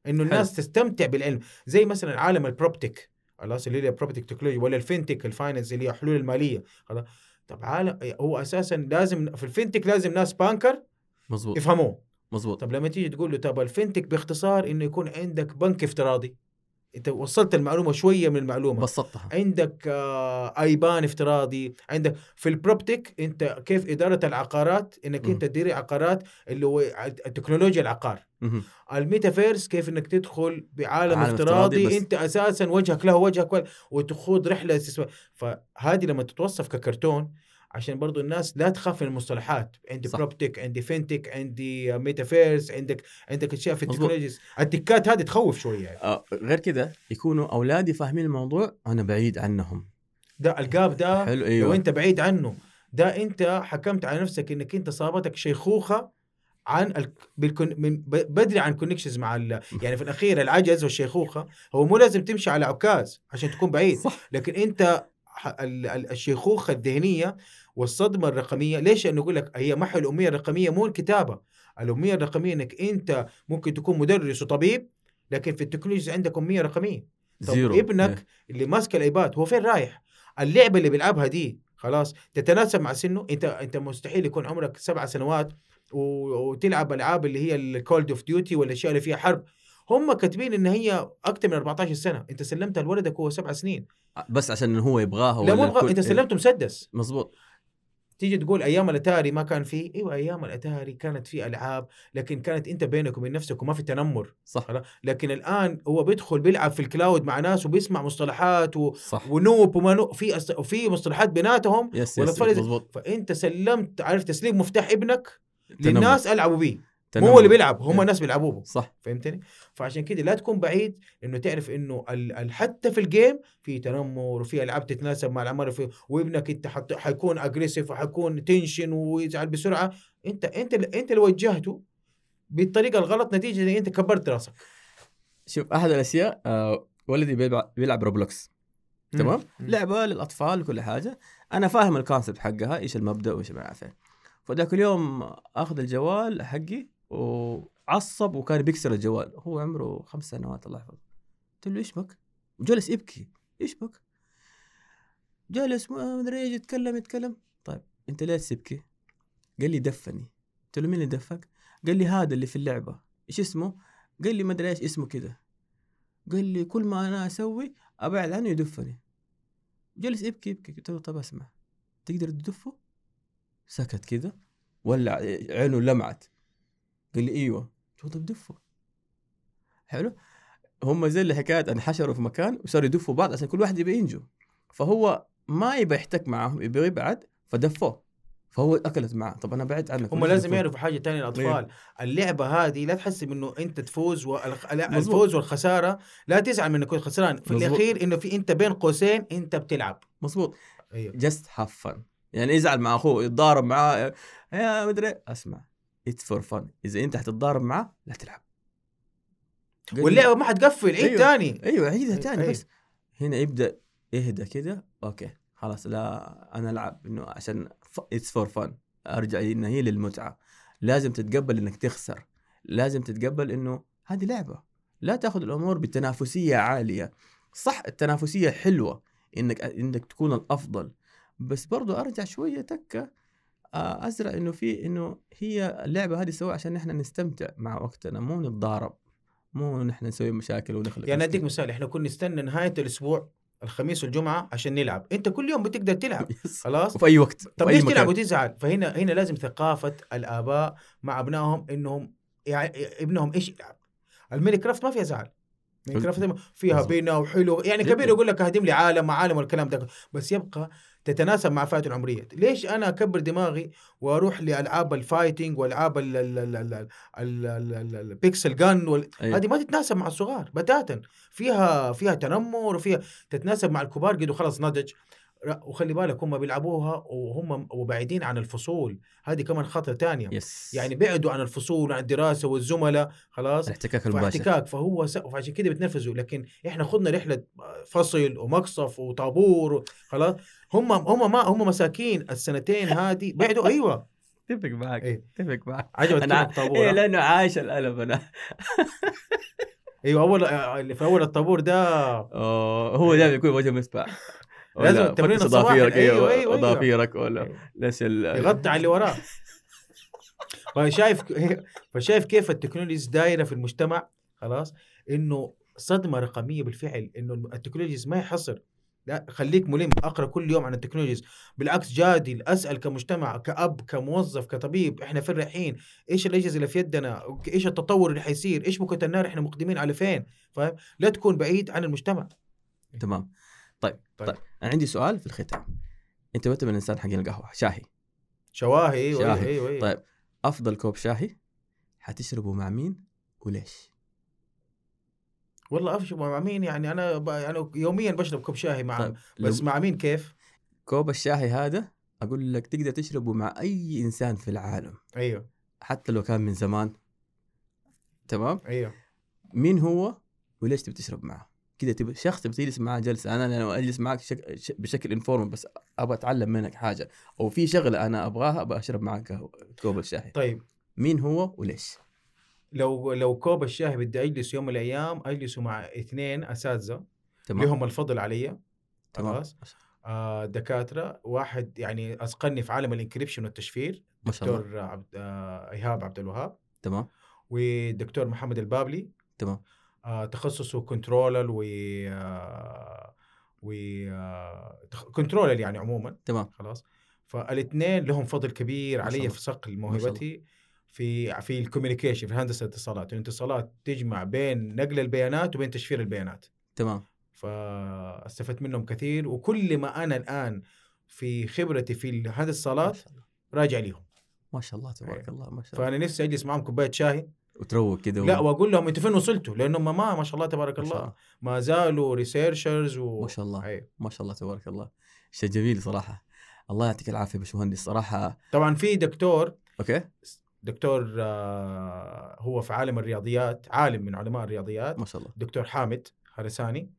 إنه الناس حل. تستمتع بالعلم. زي مثلا عالم ال PropTech خلاص اللي هي PropTech technology ولا ال FinTech ال finance اللي هي حلول المالية خلاص. طب عالم هو أساسا لازم في ال FinTech لازم ناس banker مظبوط. يفهموه. مظبوط. طب لما تيجي تقول له طب ال FinTech باختصار إنه يكون عندك بنك افتراضي. انت وصلت المعلومة شوية من المعلومة. بسطتها. عندك آه IBAN افتراضي عندك في ال PropTech انت كيف إدارة العقارات انك م. انت تدير عقارات اللي هو التكنولوجيا العقار. الميتافيرس كيف انك تدخل بعالم افتراضي, افتراضي انت أساسا وجهك له وجهك وتخوض رحلة استثمار. فهذه لما تتوصف ككرتون عشان برضو الناس لا تخاف من المصطلحات عندي. PropTech عندي FinTech عندي ميتافيرس عندك عندك أشياء في التكنولوجيز ال tech ات هذه تخوف شوية يعني. آه غير كذا يكونوا أولادي فاهمين الموضوع أنا بعيد عنهم ده ال gap ده حلو أيوة. لو أنت بعيد عنه ده أنت حكمت على نفسك إنك أنت صابتك شيخوخة عن ال... بالكون... من بدري عن connections مع ال... يعني في الأخير العجز والشيخوخة هو مو لازم تمشي على عكاز عشان تكون بعيد صح. لكن أنت الشيخوخة الذهنية والصدمة الرقمية. ليش؟ انه أقول لك هي محو الأمية الرقمية مو الكتابة. الأمية الرقمية إنك أنت ممكن تكون مدرس وطبيب لكن في التكنولوجيا عندك أمية رقمية. طب zero. ابنك yeah. اللي ماسك ال iPad هو فين رايح؟ اللعبة اللي بيلعبها دي خلاص تتناسب مع سنه. أنت أنت مستحيل يكون عمرك سبع سنوات وتلعب ألعاب اللي هي ال Call of Duty والأشياء اللي فيها حرب. هم كاتبين إن هي أكثر من 14 سنة. أنت سلمتها لولدك وهو سبع سنين. بس عشان هو يبغاها لا مو يبغى أنت سلمته مسدس. مظبوط. تيجي تقول أيام الأتاري ما كان في إيوه أيام الأتاري كانت في ألعاب لكن كانت أنت بينك وبين نفسك وما في تنمر. صح. لكن الآن هو بيدخل بيلعب في ال cloud مع ناس وبيسمع مصطلحات و... صح. و noob وما noob في أس... وفي مصطلحات بيناتهم yes yes مظبوط. فأنت سلمت عارف تسليم مفتاح ابنك للناس ألعبوا بيه. مو هو اللي بيلعب هم الناس بيلعبوه صح. فهمتني؟ فعشان كده لا تكون بعيد إنه تعرف إنه ال... حتى في ال game في تنمر وفي ألعاب تتناسب مع العمر في... وابنك أنت حت... حيكون aggressive وحيكون tension ويزعل بسرعة. أنت أنت أنت اللي وجهته بالطريقة الغلط نتيجة أنت كبرت راسك. شوف أحد الأشياء آه ولدي بيلعب, بيلعب Roblox تمام؟ لعبة للأطفال وكل حاجة. أنا فاهم الكونسبت حقها إيش المبدأ وإيش ما عارف فذاك اليوم أخذ الجوال حقي وعصب وكان بيكسر الجوال. هو عمره خمس سنوات الله يحفظه. قلت له إيش بك؟ وجلس يبكي. إيش بك؟ جالس ما أدري إيش يتكلم يتكلم. طيب أنت ليه تبكي؟ قال لي دفني. قلت له مين اللي دفك؟ قال لي هذا اللي في اللعبة. إيش اسمه؟ قال لي ما أدري إيش اسمه كذا قال لي كل ما أنا أسوي أبعد عنه يدفني. جلس يبكي يبكي. قلت له طب أسمع تقدر تدفه؟ سكت كذا ولع عينه لمعت قال لي إيوه. قلت له طب دفه حلو. هم زي اللي حكايه انحشروا في مكان وصاروا يدفوا بعض عشان كل واحد يبي ينجو. فهو ما يبى يحتك معاهم يبي يبعد فدفوه. فهو أكلت معاه. طب أنا بعدت عنك. هم لازم؟ يعرفوا حاجة تانية الأطفال. اللعبة هذه لا تحسب انه أنت تفوز والخ... مظبوط. الفوز والخسارة. لا تزعل من انك كنت خسران. في مظبوط. الأخير إنه في أنت بين قوسين أنت بتلعب. مظبوط أيوه. just have fun يعني يزعل مع أخوه يتضارب معاه. يا مدري أسمع. it's for fun إذا أنت حتتضارب معاه لا تلعب. واللعبة ما حتقفل عيد أيوه. تاني أيوه عيدها تاني أي. بس. هنا يبدأ يهدى كده. okay خلاص لا أنا ألعب إنه عشان it's for fun أرجع إنه هي للمتعة. لازم تتقبل إنك تخسر. لازم تتقبل إنه هذه لعبة. لا تأخذ الأمور بتنافسية عالية. صح التنافسية حلوة انك إنك تكون الأفضل. بس برضو أرجع شوية تكة. ازرع إنه في إنه هي اللعبة هذه سوا عشان نحن نستمتع مع وقتنا مو نتضارب مو نحن نسوي مشاكل ونخلق يعني أديك. مثال إحنا كنا نستنى نهاية الأسبوع الخميس والجمعة عشان نلعب أنت كل يوم بتقدر تلعب. خلاص وفي أي وقت طب في ليش تلعب. وتزعل فهنا هنا لازم ثقافة الآباء مع أبنائهم إنهم يعني ابنهم إيش يلعب ال Minecraft ما فيها زعل فيها. بينا وحلو يعني. كبير يقول لك هدم لي عالم عالم والكلام ده بس يبقى تتناسب مع فئته العمرية. ليش أنا أكبر دماغي وأروح لألعاب ال fighting وألعاب ال- ال- ال- ال- ال- ال- ال- البيكسل وال... أيوة. هذه ما تتناسب مع الصغار بتاتا. فيها فيها تنمر وفيها تتناسب مع الكبار قدوا خلاص نضج. وخلي بالك هم بيلعبوها وهم وبعيدين عن الفصول. هذه كمان خطوه تانية. يس. يعني بعدوا عن الفصول وعن الدراسة والزملاء خلاص؟ الاحتكاك المباشر. فاحتكاك فهو س... فعشان كده بتنرفزوا. لكن إحنا خضنا رحلة فصل ومقصف وطابور خلاص. هم هم ما هم مساكين السنتين هذه. بعدوا أيوه. اتفق معك. إيه. اتفق معك. عجبت أنا كلمة طابور إيه؟ لأنه عايش الألم أنا. أيوه أول اللي في أول الطابور ده. أوه، هو دائما يكون وجه مسبع لازم التمرين الصباحي. أيوه. ضفيرك ولا. ليش يغطي على اللي وراه فشايف فشايف كيف التكنولوجيز دايرة في المجتمع؟ خلاص. إنه صدمة رقمية بالفعل إنه التكنولوجيز ما يحصر. لا خليك ملم أقرأ كل يوم عن التكنولوجيز بالعكس جادل أسأل كمجتمع كأب كموظف كطبيب إحنا فين رايحين؟ إيش الأجهزة اللي في يدنا؟ إيش التطور اللي حيصير؟ إيش بكره النار إحنا مقدمين على فين؟ فاهم؟ لا تكون بعيد عن المجتمع. تمام. طيب طيب. طيب أنا عندي سؤال في الختام. أنت متى من الإنسان حق القهوه شاهي. شواهي أيوه شاهي. أيوه, أيوة. طيب أفضل كوب شاهي حتشربه مع مين وليش؟ والله افشل مع مين؟ يعني أنا ب... يعني يوميا بشرب كوب شاهي مع طيب بس لو مع مين؟ كيف؟ كوب الشاهي هذا أقول لك تقدر تشربه مع أي إنسان في العالم. أيوه. حتى لو كان من زمان. تمام؟ أيوه. مين هو وليش تبي تشرب معه؟ كذا تبي شخص تبي تجلس معاه جلسة أنا لو أجلس معك شك... ش... بشكل informal بس أبغى أتعلم منك حاجة أو في شغلة أنا أبغاها أبغى أشرب معك كوب الشاي. طيب. مين هو وليش؟ لو لو كوب الشاي بدي اجلس يوم من الأيام اجلسوا مع اثنين أساتذة تمام. لهم الفضل علي. تمام. خلاص. آه دكاترة واحد يعني أتقني في عالم ال encryption والتشفير دكتور عبد آه إيهاب عبد الوهاب. تمام. والدكتور محمد البابلي. تمام. تخصصه controller و آه و آه controller يعني عموما تمام. خلاص. فالاثنين لهم فضل كبير علي. في صقل موهبتي في في ال communication في هندسة الاتصالات. الاتصالات تجمع بين نقل البيانات وبين تشفير البيانات. تمام. فاستفدت منهم كثير وكل ما أنا الآن في خبرتي في هذه الاتصالات راجع ليهم. ما شاء الله تبارك الله ما شاء الله. فأنا نفسي أجلس معهم كوباية شاي. وتروق كده لا وأقول لهم أنتوا فين وصلتوا؟ لأنهم ما ما شاء الله تبارك الله الله. ما زالوا researchers و... ما شاء الله. أي. ما شاء الله تبارك الله. شيء جميل صراحة. الله يعطيك العافية يا باشمهندس. صراحة طبعا في دكتور okay. دكتور آه، هو في عالم الرياضيات عالم من علماء الرياضيات. ما شاء الله. دكتور حامد هرساني.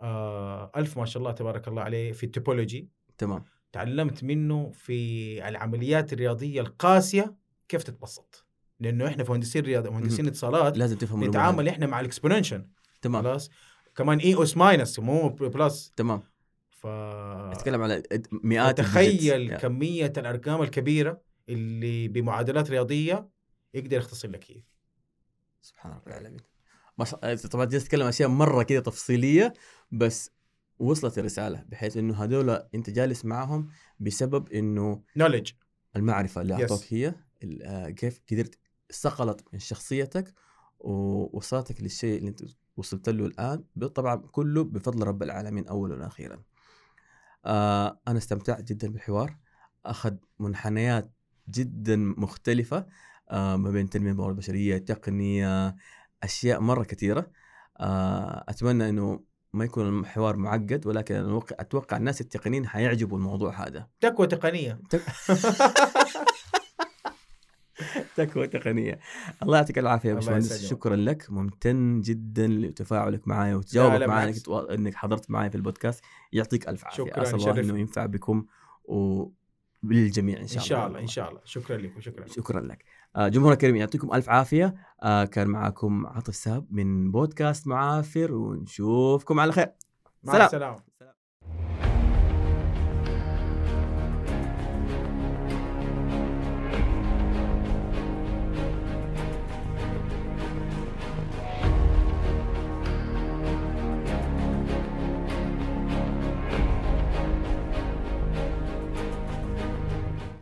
آه، ألف ما شاء الله تبارك الله عليه في التوبولوجي. تمام. تعلمت منه في العمليات الرياضية القاسية كيف تتبسط. لأنه إحنا في مهندسين رياضة مهندسين اتصالات لازم تفهم نتعامل. إحنا مع الإكسبوننشن تمام. خلاص؟ كمان إي أوس ماينس مو بلس تمام. ف اتكلم على مئات تخيل الديجيتس. كمية الأرقام الكبيرة اللي بمعادلات رياضية يقدر يختصر لك هي. سبحان رب العالمين الله طبعا جالس أتكلم أشياء مرة كده تفصيلية بس وصلت الرسالة بحيث إنه هذول أنت جالس معهم بسبب إنه نولج المعرفة اللي Yes. أعطوك هي ال- آه، كيف قدرت صقلت من شخصيتك ووصلتك للشيء اللي انت وصلت له الآن طبعا كله بفضل رب العالمين اولا وأخيرا. آه أنا استمتعت جدا بالحوار أخذ منحنيات جدا مختلفة آه ما بين تنمية الموارد البشرية، تقنية، أشياء مرة كثيرة. آه أتمنى إنه ما يكون الحوار معقد ولكن أتوقع الناس التقنيين حيعجبوا الموضوع هذا. تكوى تقنية تكوى تقنيه الله يعطيك العافية يا الله باشمهندس. شكرا لك ممتن جدا لتفاعلك معي وتجاوبك معي. انك إنك حضرت معي في البودكاست. يعطيك ألف عافية. شكراً، أسأل الله. إنه ينفع بكم وبالجميع إن إن شاء, شاء الله إن شاء الله. شكرا لك وشكرا شكرا لك. آه، جمهور الكريم يعطيكم ألف عافية. آه، كان معكم عاطف ساب من بودكاست معافر ونشوفكم على خير. مع سلام. السلامة.